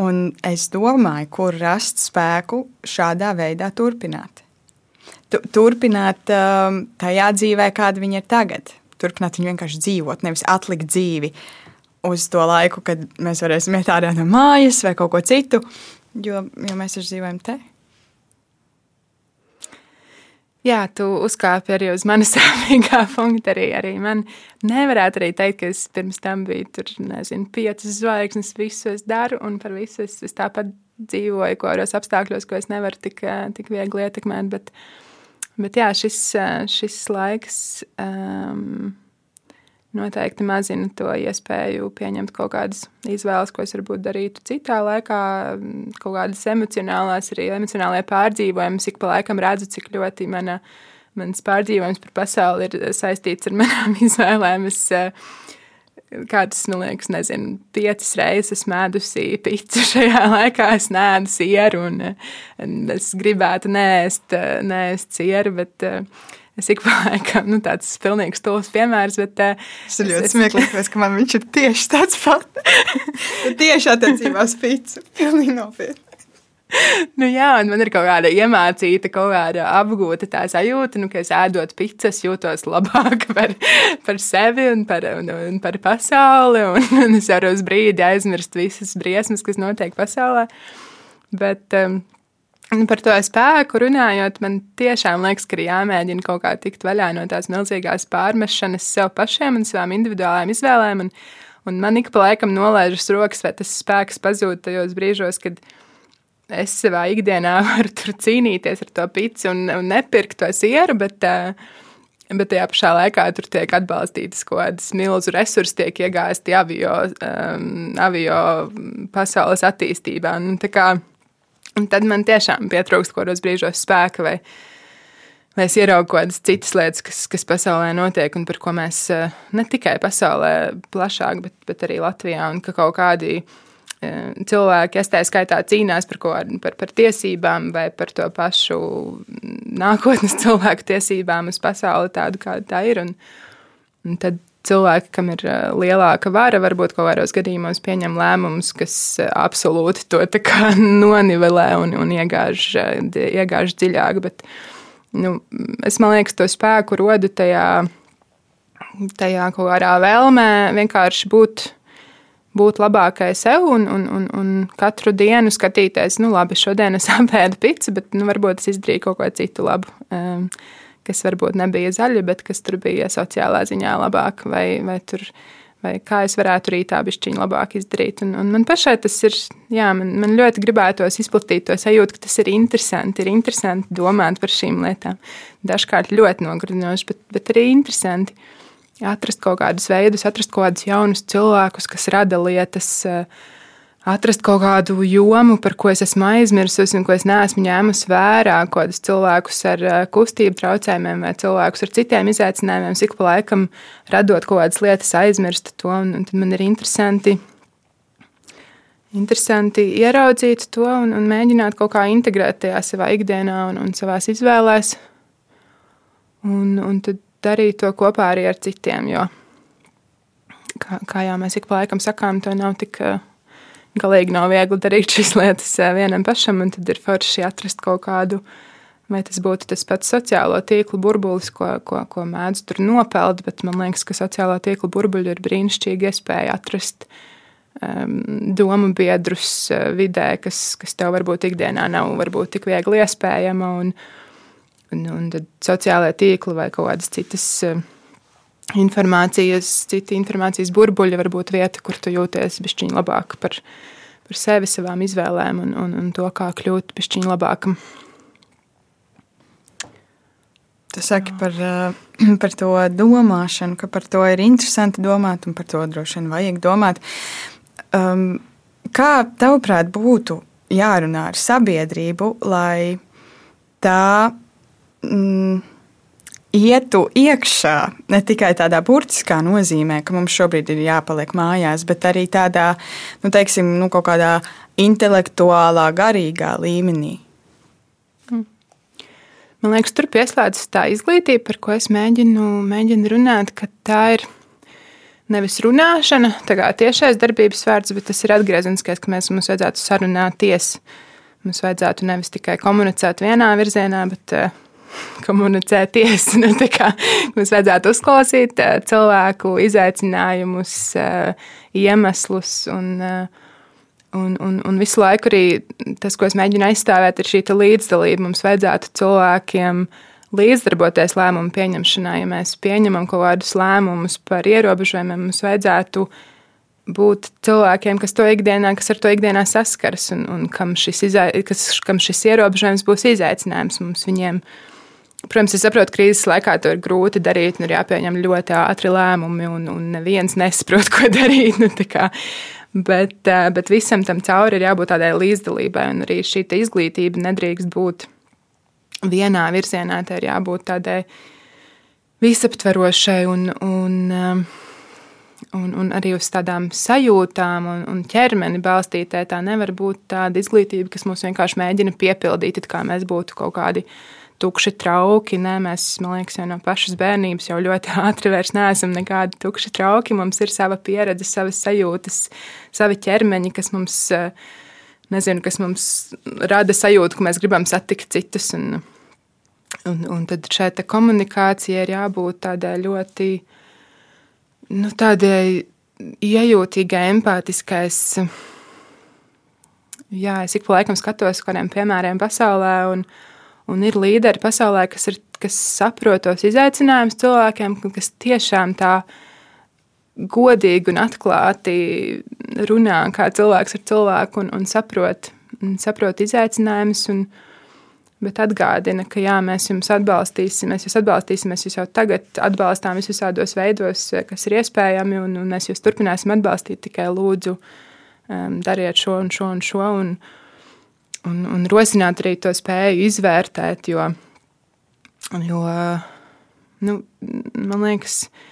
Un es domāju, kur rast spēku šādā veidā turpināt. Tu, turpināt um, tajā dzīvē, kāda viņa ir tagad. Turpināt viņu vienkārši dzīvot, nevis atlikt dzīvi uz to laiku, kad mēs varēsim iet ārā no mājas vai kaut ko citu, jo, jo mēs taču dzīvojam te. Jā, tu uzkāpi arī uz manas sāpīgā punkta. Arī, arī man nevarētu arī teikt, ka es pirms tam biju tur, nezinu, piecas zvaigznes, visu es daru, un par visu es, es tāpat dzīvoju, ko kādos apstākļos, ko es nevaru tik, tik viegli ietekmēt. Bet, bet jā, šis, šis laiks. Um, noteikti mazina to iespēju pieņemt kaut kādas izvēles, ko es varbūt darītu citā laikā, kaut kādas emocionālās, arī emocionālajie pārdzīvojumi. Ik pa laikam redzu, cik ļoti mana, mans pārdzīvojums par pasauli ir saistīts ar manām izvēlēm. Es, Kādas, man liekas, nezinu, piecas reizes esmu mēdusi pīci šajā laikā. Es nēdu sieru, un, un es gribētu nēst, nēst sieru, bet uh, Es ik laikam, nu, tāds pilnīgs tūlis piemērs, bet. Uh, ir ļoti es, smieklīgi, ka man viņš ir tieši tāds pats. tieši attiecībā uz pīci. Pilnīgi nopietni. Nu jā, un man ir kaut kāda iemācīta, kaut kāda apgūta tā sajūta, nu, ka es ēdot pizzas, jūtos labāk par, par sevi un par, un, un par pasauli. Un, un es varu uz brīdi aizmirst visas briesmas, kas notiek pasaulē. Bet, um, Par to spēku runājot, man tiešām liekas, ka ir jāmēģina kaut kā tikt vaļā no tās milzīgās pārmešanas sev pašiem un savām individuālām izvēlēm. Un, un man ik pa laikam nolaižas rokas, vai tas spēks pazūd tajos brīžos, kad es savā ikdienā varu tur cīnīties ar to pici un, un nepirkt to sieru, bet, bet tajā pašā laikā tur tiek atbalstītas kaut kādas milzu resursi, tiek iegāzti avio, um, avio pasaules attīstībā. Un, Un tad man tiešām pietrūkst kaut kādos brīžos spēka, vai, vai es ieraugu kaut kādas citas lietas, kas, kas pasaulē notiek, un par ko mēs eh, ne tikai pasaulē plašāk, bet, bet arī Latvijā, un ka kaut kādi eh, cilvēki, es tā skaitā, cīnās par, ko, par, par tiesībām vai par to pašu nākotnes cilvēku tiesībām uz pasauli tādu, kāda tā ir. Un, un tad cilvēki, kam ir eh, lielāka vara, varbūt kaut kādos gadījumos pieņem lēmumus, kas eh, absolūti to nonivelē un, un iegāž, eh, iegāž dziļāk. Bet, nu, es domāju, to spēku rodu tajā, tajā kaut kādā vēlmē vienkārši būt. Būt labākai sev un, un, un, un katru dienu skatīties, nu, labi, šodien es apēdu pici, bet nu, varbūt es izdarīju kaut ko citu labu. Um, kas varbūt nebija zaļa, bet kas tur bija sociālā ziņā labāk, vai, vai, tur, vai kā es varētu rītā bišķiņu labāk izdarīt. Un, un man pašai tas ir, jā, man, man ļoti gribētos izplatīt to sajūtu, ka tas ir interesanti, ir interesanti domāt par šīm lietām. Dažkārt ļoti nogurdinoši, bet, bet arī interesanti atrast kaut kādus veidus, atrast kaut kādus jaunus cilvēkus, kas rada lietas. Uh, atrast kaut kādu jomu, par ko es esmu aizmirsusi un ko es neesmu ņēmusi vērā, kādus cilvēkus ar eh, kustību traucējumiem vai cilvēkus ar citiem izaicinājumiem, cik pa laikam radot kaut kādas lietas, aizmirst to. Un, un tad man ir interesanti, interesanti ieraudzīt to un, un mēģināt kaut kā integrēt tajā savā ikdienā un, un savā izvēlēs. Un, un tad darīt to kopā arī ar citiem, jo, kā, kā jau mēs ik pa laikam sakām, to nav tik. Uh, galīgi nav viegli darīt šīs lietas eh, vienam pašam, un tad ir forši atrast kaut kādu. Vai tas būtu tas pats sociālo tīklu burbulis, ko, ko, ko mēdz tur nopeld, bet man liekas, ka sociālā tīkla burbuļi ir brīnišķīga iespēja atrast um, domu biedrus uh, vidē, kas, kas tev varbūt ikdienā nav varbūt tik viegli iespējama. Un, un, un tad sociālajā tīkla vai kaut kādas citas. Uh, informācijas, citi informācijas burbuļi, varbūt vieta, kur tu jūties bišķiņ labāk par, par sevi, savām izvēlēm un, un, un to, kā kļūt bišķiņ labākam. Tu saki par, eh, par to domāšanu, ka par to ir interesanti domāt un par to droši vien vajag domāt. Um, kā tavuprāt būtu jārunā ar sabiedrību, lai tā mm, ietu iekšā ne tikai tādā burtiskā nozīmē, ka mums šobrīd ir jāpaliek mājās, bet arī tādā, nu, teiksim, nu, kaut kādā intelektuālā, garīgā līmenī. Mm. man liekas, tur pieslēdzas tā izglītība, par ko es mēģinu, mēģinu runāt, ka tā ir nevis runāšana, tā kā tiešais darbības vērts, bet tas ir atgriezeniskais, ka mēs, mums vajadzētu sarunāties. Mums vajadzētu nevis tikai komunicēt vienā virzienā, bet uh, komunicēties. Nu, mums vajadzētu uzklausīt uh, cilvēku izaicinājumus, uh, iemeslus un, uh, un, un, un visu laiku arī tas, ko es mēģinu aizstāvēt, ir šī līdzdalība. Mums vajadzētu cilvēkiem uh, līdzdarboties lēmumu pieņemšanā. Ja mēs pieņemam kaut kādus lēmumus par ierobežojumiem, mums vajadzētu būt cilvēkiem, kas to ikdienā, kas ar to ikdienā saskaras, un, un kam, šis izai, kas, kam šis ierobežojums būs izaicinājums mums viņiem. Protams, es saprotu, ka krīzes laikā to ir grūti darīt, un ir jāpieņem ļoti ātri lēmumi, un, un neviens nesaprot, ko darīt. Nu, bet, eh, bet visam tam cauri ir jābūt tādai līdzdalībai, un arī šī izglītība nedrīkst būt vienā virzienā, tai ir jābūt tādai visaptverošai un, un, um, un, un arī uz tādām sajūtām un, un ķermeni balstītē. Tā nevar būt tāda izglītība, kas mums vienkārši mēģina piepildīt, kā mēs būtu kaut kādi tukši trauki. Nē, mēs, man liekas, jau no pašas bērnības jau ļoti ātri vairs neesam nekādi tukši trauki. Mums ir sava pieredze, savas sajūtas, savi ķermeņi, kas mums, nezinu, kas mums rada sajūtu, ka mēs gribam satikt citus. Un, Un, un tad šai komunikācijai ir jābūt tādai ļoti nu, tādai iejūtīgai, empātiskai. Jā, es ik pa laikam skatos uz kādiem piemēriem pasaulē, un, un ir līderi pasaulē, kas, ir, kas saprot tos izaicinājumus cilvēkiem, kas tiešām tā godīgi un atklāti runā kā cilvēks ar cilvēku un, un saprot, un saprot izaicinājumus. Bet atgādina, ka jā, mēs jums atbalstīsim, mēs jūs atbalstīsim, mēs jūs jau tagad atbalstām visādos veidos, kas ir iespējami, un, un mēs jūs turpināsim atbalstīt. Tikai lūdzu, um, dariet šo un šo un šo, un, un, un rosināt arī to spēju izvērtēt, jo, jo nu, man liekas, ka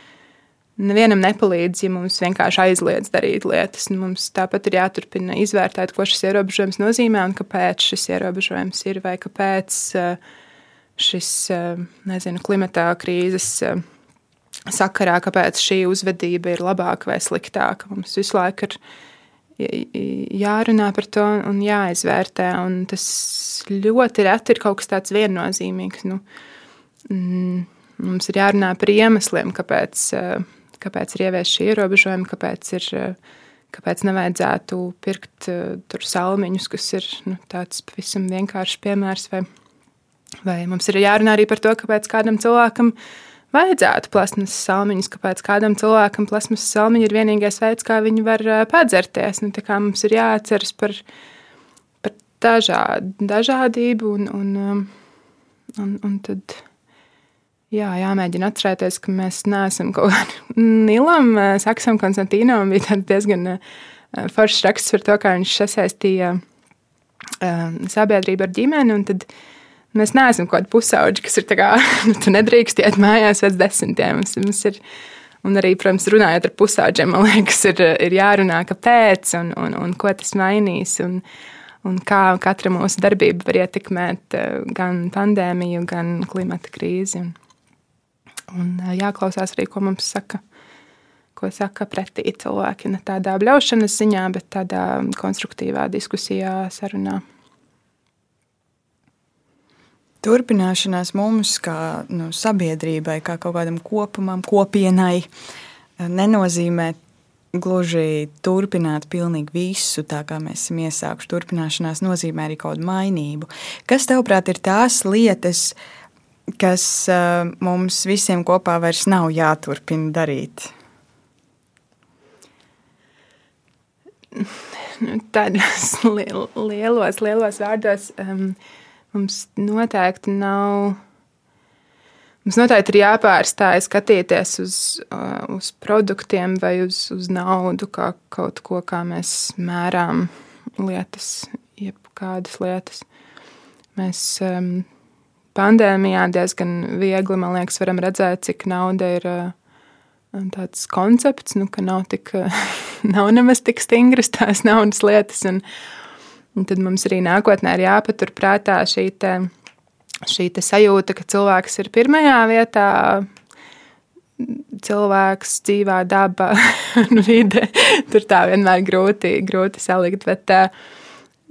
nevienam nepalīdz, ja mums vienkārši aizliedz darīt lietas. Mums tāpat ir jāturpina izvērtēt, ko šis ierobežojums nozīmē un kāpēc šis ierobežojums ir vai kāpēc eh, šis eh, nezinu, klimata krīzes eh, sakarā, kāpēc šī uzvedība ir labāka vai sliktāka. Mums visu laiku ir jārunā par to un jāizvērtē. Un tas ļoti reti ir kaut kas tāds viennozīmīgs. Nu, mm, mums ir jārunā par iemesliem, kāpēc kāpēc ir ieviesti šie ierobežojumi, kāpēc, ir, kāpēc nevajadzētu pirkt eh, tur salmiņus, kas ir nu, tāds pavisam vienkāršs piemērs. Vai, vai mums ir jārunā arī par to, kāpēc kādam cilvēkam vajadzētu plasmas salmiņus, kāpēc kādam cilvēkam plasmas salmiņi ir vienīgais veids, kā viņi var padzerties. Nu, mums ir jāatceras par, par dažād, dažādību un, un, un, un tad Jā, jāmēģina atcerēties, ka mēs neesam kaut kādam Nilam, Saksam, Konstantīnam. Bija diezgan foršs raksts par to, kā viņš sasaistīja sabiedrību ar ģimeni. Tad mēs neesam kaut kādi pusauģi, kas ir tā kā, nu, tu nedrīkst iet mājās pēc desmitiem. Mums, mums ir, un arī, protams, runājot ar pusauģiem, man liekas, ir, ir jārunā, kāpēc un, un, un ko tas mainīs. Un, un kā katra mūsu darbība var ietekmēt gan pandēmiju, gan klimata krīzi. Un, Un jāklausās arī, ko mums saka, ko saka pretī cilvēki. Ne tādā bļaušanas ziņā, bet tādā konstruktīvā diskusijā, sarunā. Turpināšanās mums, kā nu, sabiedrībai, kā kaut kādam kopumam, kopienai, nenozīmē gluži turpināt pilnīgi visu, tā kā mēs esam iesākuši. Turpināšanās nozīmē arī kaut kādu mainību. Kas, tavuprāt, ir tās lietas, kas uh, mums visiem kopā vairs nav jāturpina darīt? Tādos lielos, lielos vārdos um, mums noteikti nav. Mums noteikti ir jāpārstāj skatīties uz, uh, uz produktiem vai uz, uz naudu, kā kaut ko, kā mēs mērām lietas, jebkādas lietas. Mēs um, pandēmijā diezgan viegli, man liekas, varam redzēt, cik nauda ir uh, tāds koncepts, nu, ka nav, tik, nav nemaz tik stingras tās naudas lietas. Un, un tad mums arī nākotnē ir jāpaturprātā šī šī sajūta, ka cilvēks ir pirmajā vietā, cilvēks, dzīvā daba un vide. Tur tā vienmēr grūti, grūti salikt. Bet,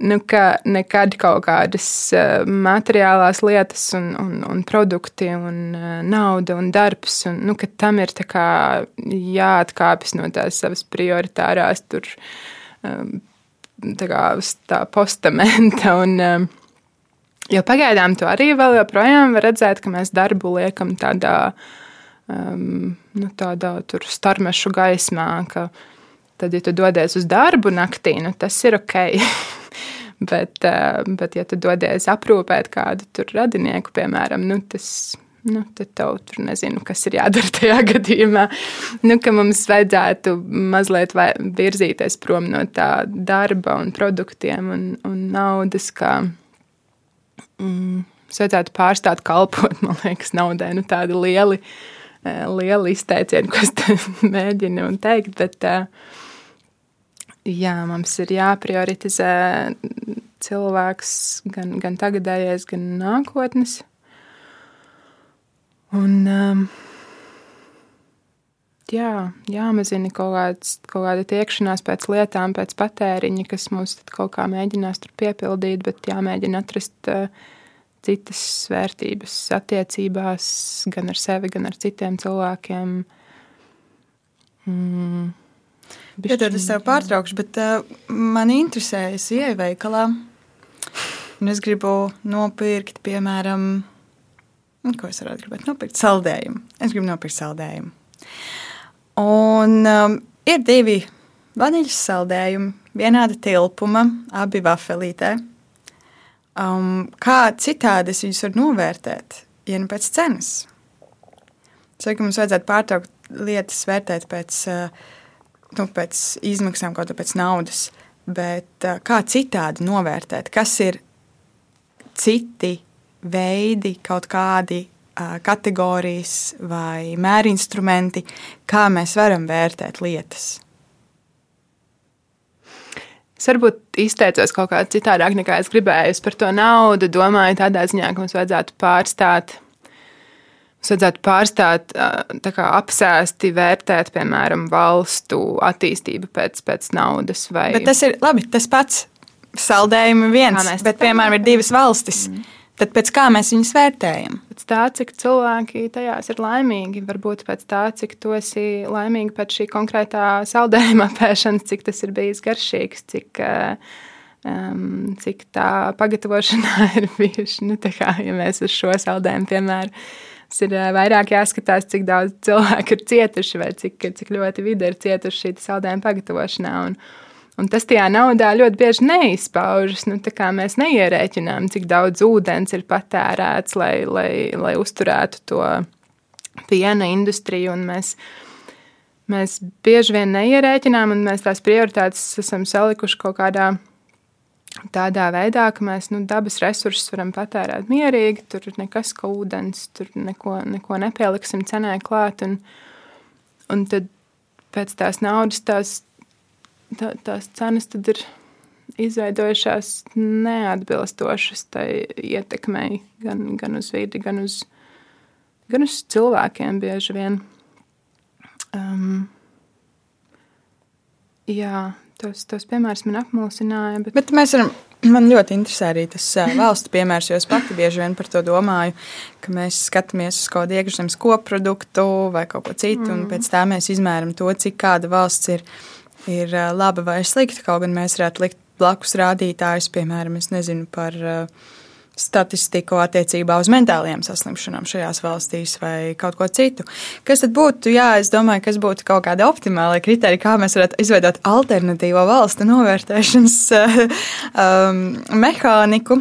nu, ka nekad kaut kādas materiālās lietas, un, un, un produkti, un nauda un darbs, un nu, tam ir jāatkāpjas no tās savas prioritārās tur, kā uz tā postamenta. Un, jo pagaidām to arī vēl joprojām var redzēt, ka mēs darbu liekam tādā um, nu, tādā starmešu gaismā, ka tad, ja tu dodies uz darbu naktī, nu, tas ir ok. bet, uh, bet, ja tu dodies aprūpēt kādu radinieku, piemēram, nu, tas nu, tad tev tur nezinu, kas ir jādara tajā gadījumā. Nu, mums vajadzētu mazliet virzīties prom no tā darba un produktiem un, un naudas, kā mm, vajadzētu pārstāt kalpot, man liekas, naudai. Nu, tādi lieli Eh, liela izteiciena, ko es mēģinu teikt. Bet, eh, jā, mums ir jāprioritizē cilvēks gan, gan tagadējais, gan nākotnes. Un, um, jā, jāmazina kaut, kāds, kaut kāda tiekšanās pēc lietām, pēc patēriņa, kas mums kaut kā mēģinās tur piepildīt, bet jāmēģina atrast uh, citas vērtības attiecībās, gan ar sevi, gan ar citiem cilvēkiem. Mm. Ja tad es tev pārtraukšu, bet uh, man interesē, es ieeju veikalā, un es gribu nopirkt, piemēram, nu, ko es varētu gribēt nopirkt, saldējumu. Es gribu nopirkt saldējumu. Un um, ir divi vaniļas saldējumi, vienāda tilpuma, abi vafelītē. Um, kā citādi es viņus varu novērtēt, ja ne pēc cenas? Domāju, ka mums vajadzētu pārtraukt lietas vērtēt pēc, uh, nu, pēc izmaksām, kaut kā pēc naudas, bet uh, kā citādi novērtēt, kas ir citi veidi, kaut kādi kategorijas vai mērinstrumenti, kā mēs varam vērtēt lietas. Es varbūt izteicos kaut kā citādāk, nekā es gribēju. Es par to naudu domāju tādā ziņā, ka mums vajadzētu pārstāt. Mums vajadzētu pārstāt kā, apsēsti vērtēt, piemēram, valstu attīstību pēc, pēc naudas. Vai... Bet tas ir labi, tas pats saldējumi viens, bet, piemēram, ir divas valstis. Mm. Tad pēc kā mēs viņus vērtējam? Pēc tā, cik cilvēki tajās ir laimīgi, varbūt pēc tā, cik tu esi laimīgi pēc šī konkrētā saldējuma apēšanas, cik tas ir bijis garšīgs, cik, um, cik tā pagatavošanā ir bijuši. Nu, kā, ja mēs uz šo saldējumu piemēram. Tas ir vairāk jāskatās, cik daudz cilvēku ir cietuši, vai cik, cik ļoti vide ir cietuši šī saldējuma pagatavošanā. Un, Un tas tajā naudā ļoti bieži neizpaužas. Nu, mēs neierēķinām, cik daudz ūdens ir patērēts, lai, lai, lai uzturētu to piena industriju. Mēs, mēs bieži vien neierēķinām, un mēs tās prioritātes esam salikuši kaut kādā tādā veidā, ka mēs nu, dabas resursus varam patērēt mierīgi. Tur nekas kā ūdens, tur neko, neko nepieliksim cenē klāt. Un, un tad pēc tās naudas tās tā, tās cenas ir izveidojušās neatbilstošas tai ietekmei gan, gan uz vidi, gan uz, gan uz cilvēkiem bieži vien. Um, jā, tos, tos piemērus man apmulsināja. Bet... bet mēs varam Man ļoti interesē arī tas valsts piemērs, jo es pati bieži vien par to domāju, ka mēs skatāmies uz kaut kādu iekšzemes koproduktu vai kaut ko citu, mm. un pēc tā mēs izmēram to, cik kāda valsts ir ir laba vai slikta. Kaut gan mēs varētu likt blakus rādītājus, piemēram, nezinu, par statistiku attiecībā uz mentālajām saslimšanām šajās valstīs vai kaut ko citu. Kas tad būtu, jā, es domāju, kas būtu kaut kāda optimāla kriterija, kā mēs varētu izveidot alternatīvo valstu novērtēšanas um, mehāniku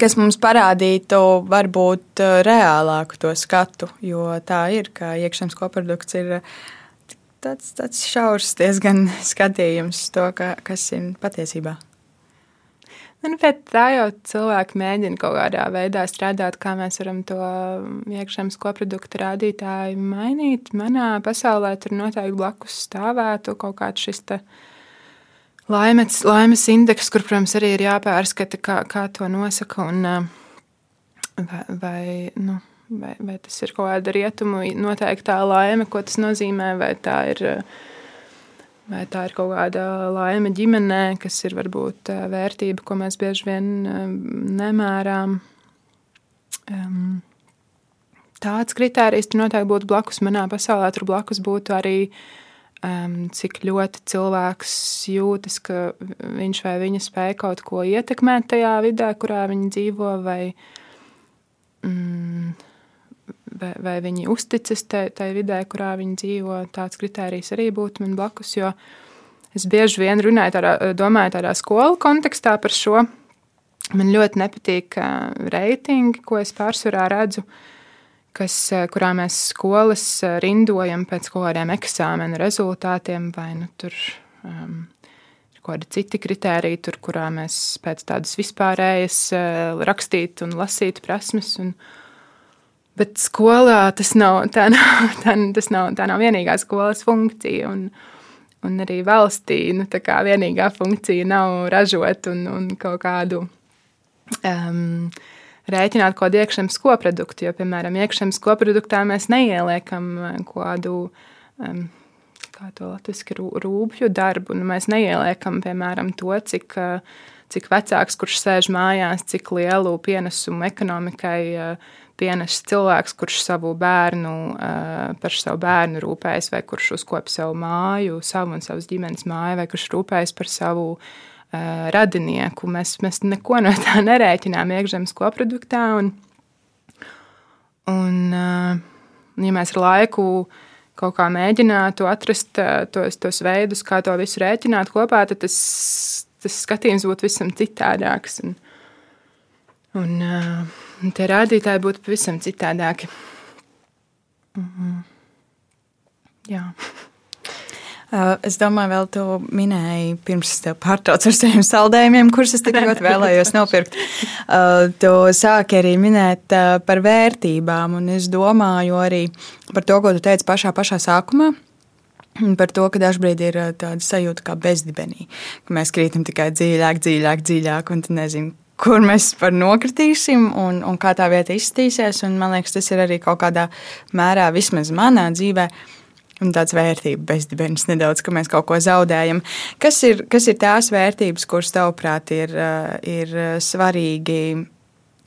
kas mums parādītu varbūt reālāku to skatu, jo tā ir, ka iekšzemes koprodukts ir tāds, tāds šaurs diezgan skatījums to, ka, kas ir patiesībā. Nu, bet tā jau cilvēki mēģina kaut kādā veidā strādāt, kā mēs varam to iekšzemes koproduktu rādītāju mainīt. Manā pasaulē tur noteikti blakus stāvētu kaut kāds šis laimes, laimes indeks, kur, protams, arī ir jāpārskata, kā, kā to nosaka. Un, vai, vai, nu, vai, vai tas ir kaut kāda rietumu noteiktā laime, ko tas nozīmē, vai tā ir. Vai tā ir kaut kāda laime ģimenē, kas ir varbūt vērtība, ko mēs bieži vien nemērām. Um, tāds kriterijs tur noteikti būtu blakus manā pasaulē. Tur blakus būtu arī um, cik ļoti cilvēks jūtas, ka viņš vai viņa spēj kaut ko ietekmēt tajā vidē, kurā viņi dzīvo, vai, mm, vai, vai viņi uzticas tai, vidē, kurā viņi dzīvo. Tāds kriterijs arī būtu man blakus, jo es bieži vien runāju tādā, domāju tādā skolu kontekstā par šo. Man ļoti nepatīk uh, reitingi, ko es pārsvarā redzu. Uh, kas, kurā mēs skolas rindojam pēc kaut kādiem eksāmena rezultātiem, vai nu, tur um, kādi citi kriteriji, tur, kurā mēs pēc tādas vispārējas uh, rakstīt un lasīt prasmes. Un, bet skolā tas nav, tā nav, tā, tas nav, tā nav vienīgā skolas funkcija. Un, un arī valstī nu, vienīgā funkcija nav ražot un, un kaut kādu. Um, rēķināt kaut kādu iekšzemes koproduktu. Jo, piemēram, iekšzemes koproduktā mēs neieliekam eh, kādu. Um, Kā to latviešu rūpju darbu. Nu, mēs neieliekam, piemēram, to, cik, eh, cik vecāks, kurš sēž mājās, cik lielu pienesumu ekonomikai uh, pienes cilvēks, kurš savu bērnu, par savu bērnu rūpējas, vai kurš uzkopja savu māju, savu un savas ģimenes māju, vai kurš rūpējas par savu radinieku. Mēs, mēs neko no tā nerēķinām iekšzemes koproduktā. Un, un, ja mēs ar laiku kaut kā mēģinātu atrast tos, tos veidus, kā to visu rēķināt kopā, tad tas, tas skatījums būtu visam citādāks. Un, un, un tie rādītāji būtu pavisam citādāki. Mm -hmm. Jā. Uh, es domāju, vēl tu minēji, pirms es tev pārtraucu ar saviem saldējumiem, kurus es tik ļoti vēlējos nopirkt. Uh, tu sāki arī minēt uh, par vērtībām, un es domāju arī par to, ko tu teici pašā, pašā sākumā. Par to, ka dažkārt ir tāda sajūta kā bezdibenī, ka mēs krītam tikai dziļāk, dziļāk, dziļāk, un nezinu, kur mēs par nokritīsim un, un kā tā vieta izskatīsies. Man liekas, tas ir arī kaut kādā mērā, vismaz manā dzīvēm Un tāds vērtību bezdibens nedaudz, ka mēs kaut ko zaudējam. Kas ir, kas ir tās vērtības, kuras tavuprāt ir, eh, ir eh, svarīgi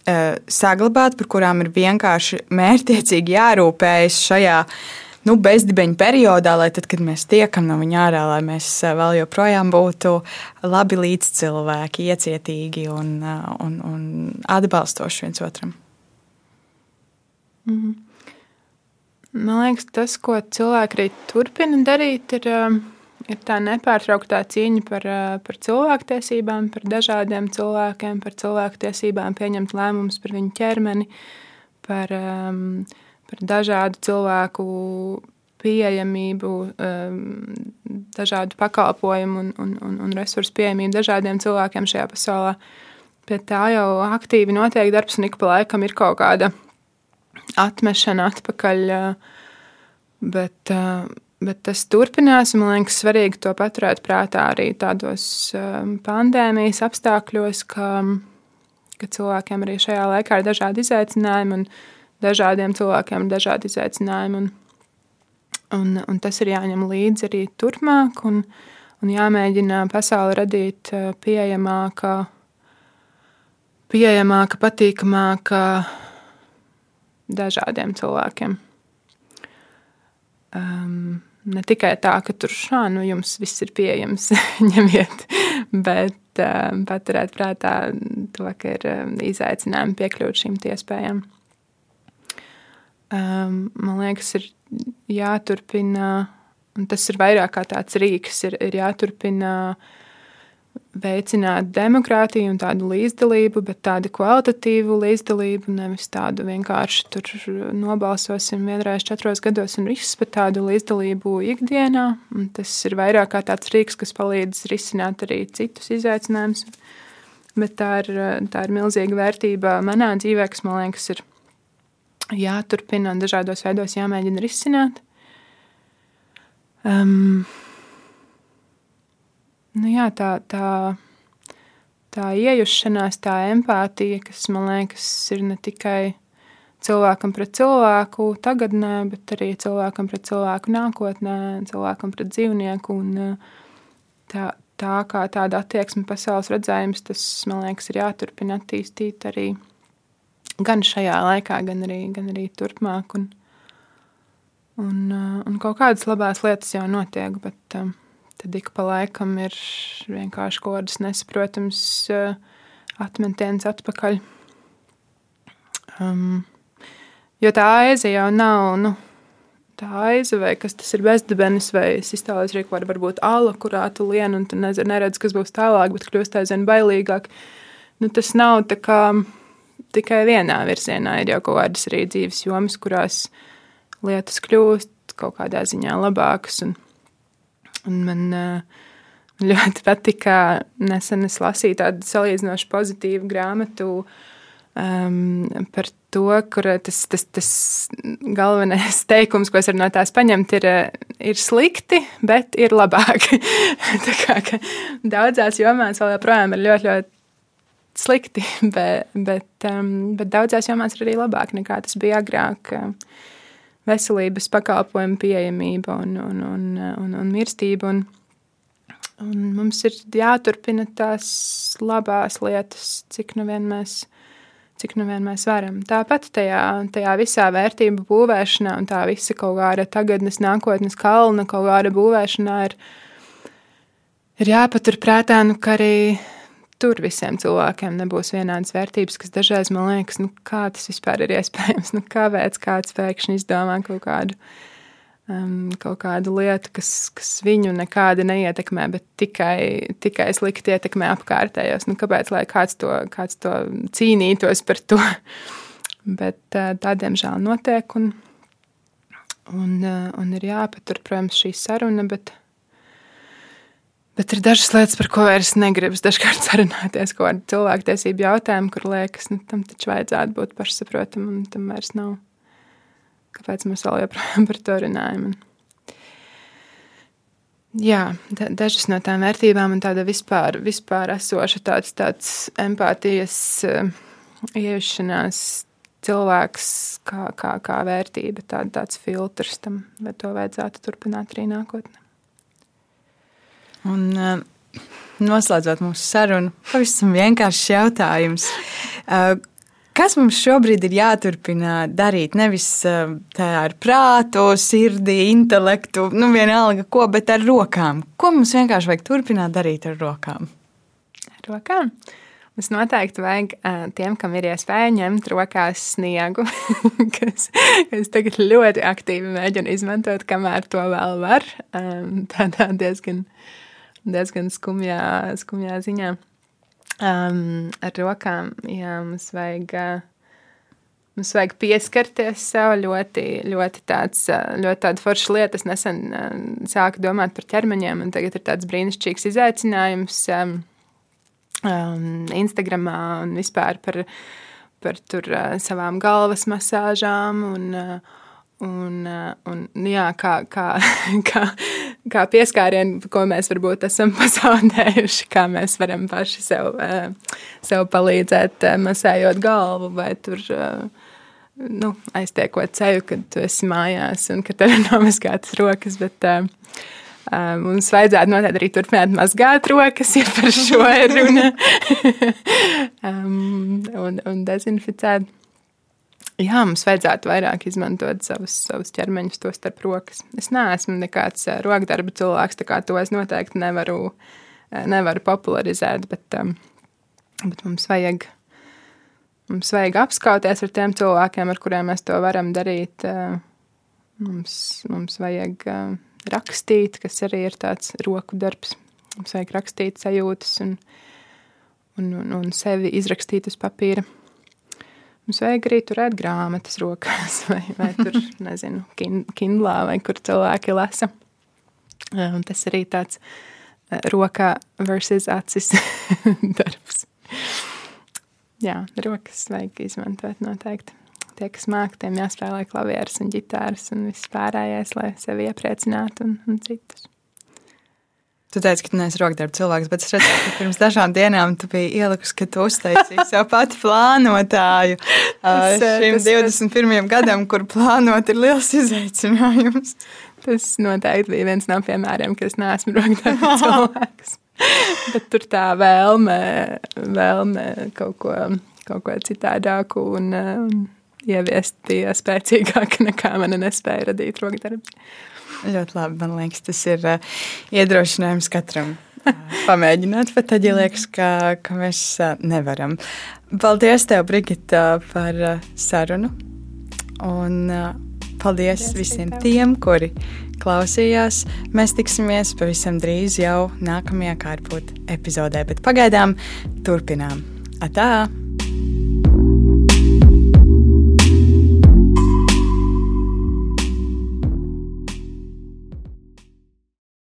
eh, saglabāt, par kurām ir vienkārši mērķiecīgi jārūpējas šajā nu, bezdibeņu periodā, lai tad, kad mēs tiekam no viņa ārā, lai mēs vēl joprojām būtu labi līdzcilvēki, iecietīgi un, un, un atbalstoši viens otram? -hmm. Man liekas, tas, ko cilvēki arī turpina darīt, ir, um, ir tā nepārtrauktā cīņa par, uh, par cilvēktiesībām, par dažādiem cilvēkiem, par cilvēktiesībām, pieņemt lēmumus par viņu ķermeni, par, um, par dažādu cilvēku pieejamību, um, dažādu pakalpojumu un, un, un, un resursu pieejamību dažādiem cilvēkiem šajā pasaulē. Pie tā jau aktīvi notiek darbs, un ik pa laikam ir kaut kāda atmešana atpakaļ. Bet, bet tas turpinās. Man liekas, svarīgi to paturēt prātā arī tādos pandēmijas apstākļos, ka, ka cilvēkiem arī šajā laikā ir dažādi izaicinājumi, un dažādiem cilvēkiem ir dažādi izaicinājumi. Un, un, un tas ir jāņem līdzi arī turpmāk, un, un jāmēģina pasauli radīt pieejamāka, pieejamāka patīkamāka dažādiem cilvēkiem. Um, ne tikai tā, ka tur šā, nu, jums viss ir pieejams, ņemiet, bet um, paturēt prātā to, ka ir um, izaicinājumi piekļūt šīm iespējām. Um, man liekas, ir jāturpina, un tas ir vairāk kā tāds rīks, ir, ir jāturpina veicināt demokrātiju un tādu līdzdalību, bet tādu kvalitatīvu līdzdalību, nevis tādu vienkārši tur nobalsosim vienreiz četros gados un viss, bet tādu līdzdalību ikdienā. Un tas ir vairāk kā tāds rīks, kas palīdz risināt arī citus izaicinājumus. Bet tā ir, tā ir milzīga vērtība manā dzīvē, kas man liekas, ir jāturpina un dažādos veidos jāmēģina risināt. Um, nu jā, tā, tā tā iejušanās, tā empātija, kas man liekas, ir ne tikai cilvēkam pret cilvēku tagadnē, bet arī cilvēkam pret cilvēku nākotnē, cilvēkam pret dzīvnieku. Un, tā, tā kā tāda attieksme, pasaules redzējums, tas man liekas, ir jāturpina attīstīt arī gan šajā laikā, gan arī, gan arī turpmāk. Un, un, un kaut kādas labās lietas jau notiek, bet um, tad ik pa laikam ir vienkārši kaut kādas nesaprotamas uh, atmetienas atpakaļ. Um, Jo tā aiza jau nav. Nu, Tā aiza, vai kas tas ir bezdibenis, vai sistālis rīk, var būt ala, kurā tu lien, un tu neredz, kas būs tālāk, bet kļūst aizvien bailīgāk. Nu, tas nav tā kā tikai vienā virzienā. Ir jau kaut kādas arī dzīves jomas, kurās lietas kļūst kaut kādā ziņā labākas. Un, un man uh, ļoti patika, nesen es lasīju tādu salīdzinoši pozitīvu grāmatu um, par to, kur tas, tas, tas galvenais teikums, ko es varu no tās paņemt, ir, ir slikti, bet ir labāk. kā, daudzās jomās vēl joprojām ir ļoti, ļoti slikti, bet, bet, um, bet daudzās jomās ir arī labāk nekā tas bija agrāk. Veselības pakalpojumu pieejamība un, un, un, un, un mirstība. Un, un mums ir jāturpina tās labās lietas, cik nu vien mēs cik nu vien mēs varam. Tāpat tajā, tajā visā vērtību būvēšanā un tā visa kaut kāda tagadnes, nākotnes kalna kaut kāda būvēšanā ir, ir jāpaturprātā, nu, ka arī tur visiem cilvēkiem nebūs vienādas vērtības, kas dažreiz man liekas, nu, kā tas vispār ir iespējams, nu, kāpēc kāds pēkšņi izdomā kaut kādu um, kaut kādu lietu, kas, kas viņu nekādi neietekmē, bet tikai, tikai slikti ietekmē apkārtējos. Nu, kāpēc lai kāds to, kāds to cīnītos par to? bet uh, tā, diemžēl, notiek. Un, un, uh, un ir jāpatur, protams, šī saruna. Bet, Bet ir dažas lietas, par ko vairs negribas dažkārt sarunāties, ko ar cilvēktiesību jautājumu, kur liekas, nu, tam taču vajadzētu būt pašsaprotamam, un tam vairs nav kāpēc mēs vēl joprojām par to runājam. Un, jā, da, dažas no tām vērtībām un tāda vispār, vispār esoša tāds, tāds empātijas uh, iejušanās cilvēks kā, kā, kā vērtība, tā, tāds filtrs tam, vai to vajadzētu turpināt arī nākotnē. Un, uh, noslēdzot mūsu sarunu, pavisam vienkāršs jautājums. Uh, Kas mums šobrīd ir jāturpina darīt? Nevis tā ar prātu, sirdi, intelektu, nu vienalga ko, bet ar rokām. Ko mums vienkārši vajag turpināt darīt ar rokām? Ar rokām? Mums noteikti vajag uh, tiem, kam ir iespēja ņemt rokās sniegu, kas, kas tagad ļoti aktīvi mēģina izmantot, kamēr to vēl var. Um, tādā diezgan, diezgan skumjā, skumjā ziņā. Um, ar rokām jā, mums vajag. Mums vajag pieskarties sev ļoti, ļoti tāds, ļoti tāda forša lieta. Es nesen sāku domāt par ķermeņiem, un tagad ir tāds brīnišķīgs izaicinājums um, Instagramā un vispār par, par tur, uh, savām galvas masāžām un, uh, Un, eh, un, jā, kā, kā, kā, kā pieskārienu, ko mēs varbūt esam pazaudējuši, kā mēs varam paši sev, eh, sev palīdzēt, eh, masējot galvu vai tur, nu, aiztiekot ceļu, kad tu esi mājās un ka tev ir nomazgātas rokas. Bet, Mums vajadzētu noteikti arī turpināt mazgāt rokas, ja par šo ir runa, um, un, un dezinficēt. Jā, mums vajadzētu vairāk izmantot savus, savus ķermeņus, to starp rokas. Es neesmu nekāds eh, rokdarba cilvēks, tā kā to es noteikti nevaru, eh, nevaru popularizēt, bet, um, bet mums, vajag, mums vajag apskauties ar tiem cilvēkiem, ar kuriem mēs to varam darīt. Eh, mums, mums vajag rakstīt, kas arī ir tāds roku darbs. Mums vajag rakstīt sajūtas un, un, un, un sevi izrakstīt uz papīra. Mums vajag arī turēt grāmatas rokās, vai, vai tur, nezinu, kindlā, vai kur cilvēki lasa. Un tas arī tāds rokā versus acis darbs. Jā, rokas vajag izmantot noteikti. Tie, kas māk, tiem jāspēlē klavieres un ģitāras un viss pārējais, lai sevi iepriecinātu un, un citus. Tu teici, ka tu neesi rokdarba cilvēks, bet es redzu, ka pirms dažām dienām tu biji ielikusi, ka tu uztaisīji sev pati plānotāju uh, šim 21. gadam, kur plānot ir liels izaicinājums. Tas noteikti bija viens no piemēriem, ka es neesmu rokdarba cilvēks. bet tur tā vēlme, vēlme kaut ko, kaut ko citādāku un, un ieviest bija spēcīgāka nekā mana nespēja radīt rokdarbs. Ļoti labi. Man liekas, tas ir uh, iedrošinājums katram. Uh, pamēģināt, pat tad, ja liekas, ka, ka mēs uh, nevaram. Paldies, tev, Brigita, par uh, sarunu. Un paldies paldies visiem tev. tiem, kuri klausījās. Mēs tiksimies pavisam drīz jau nākamajā kārpūt epizodē, bet pagaidām turpinām. Atā!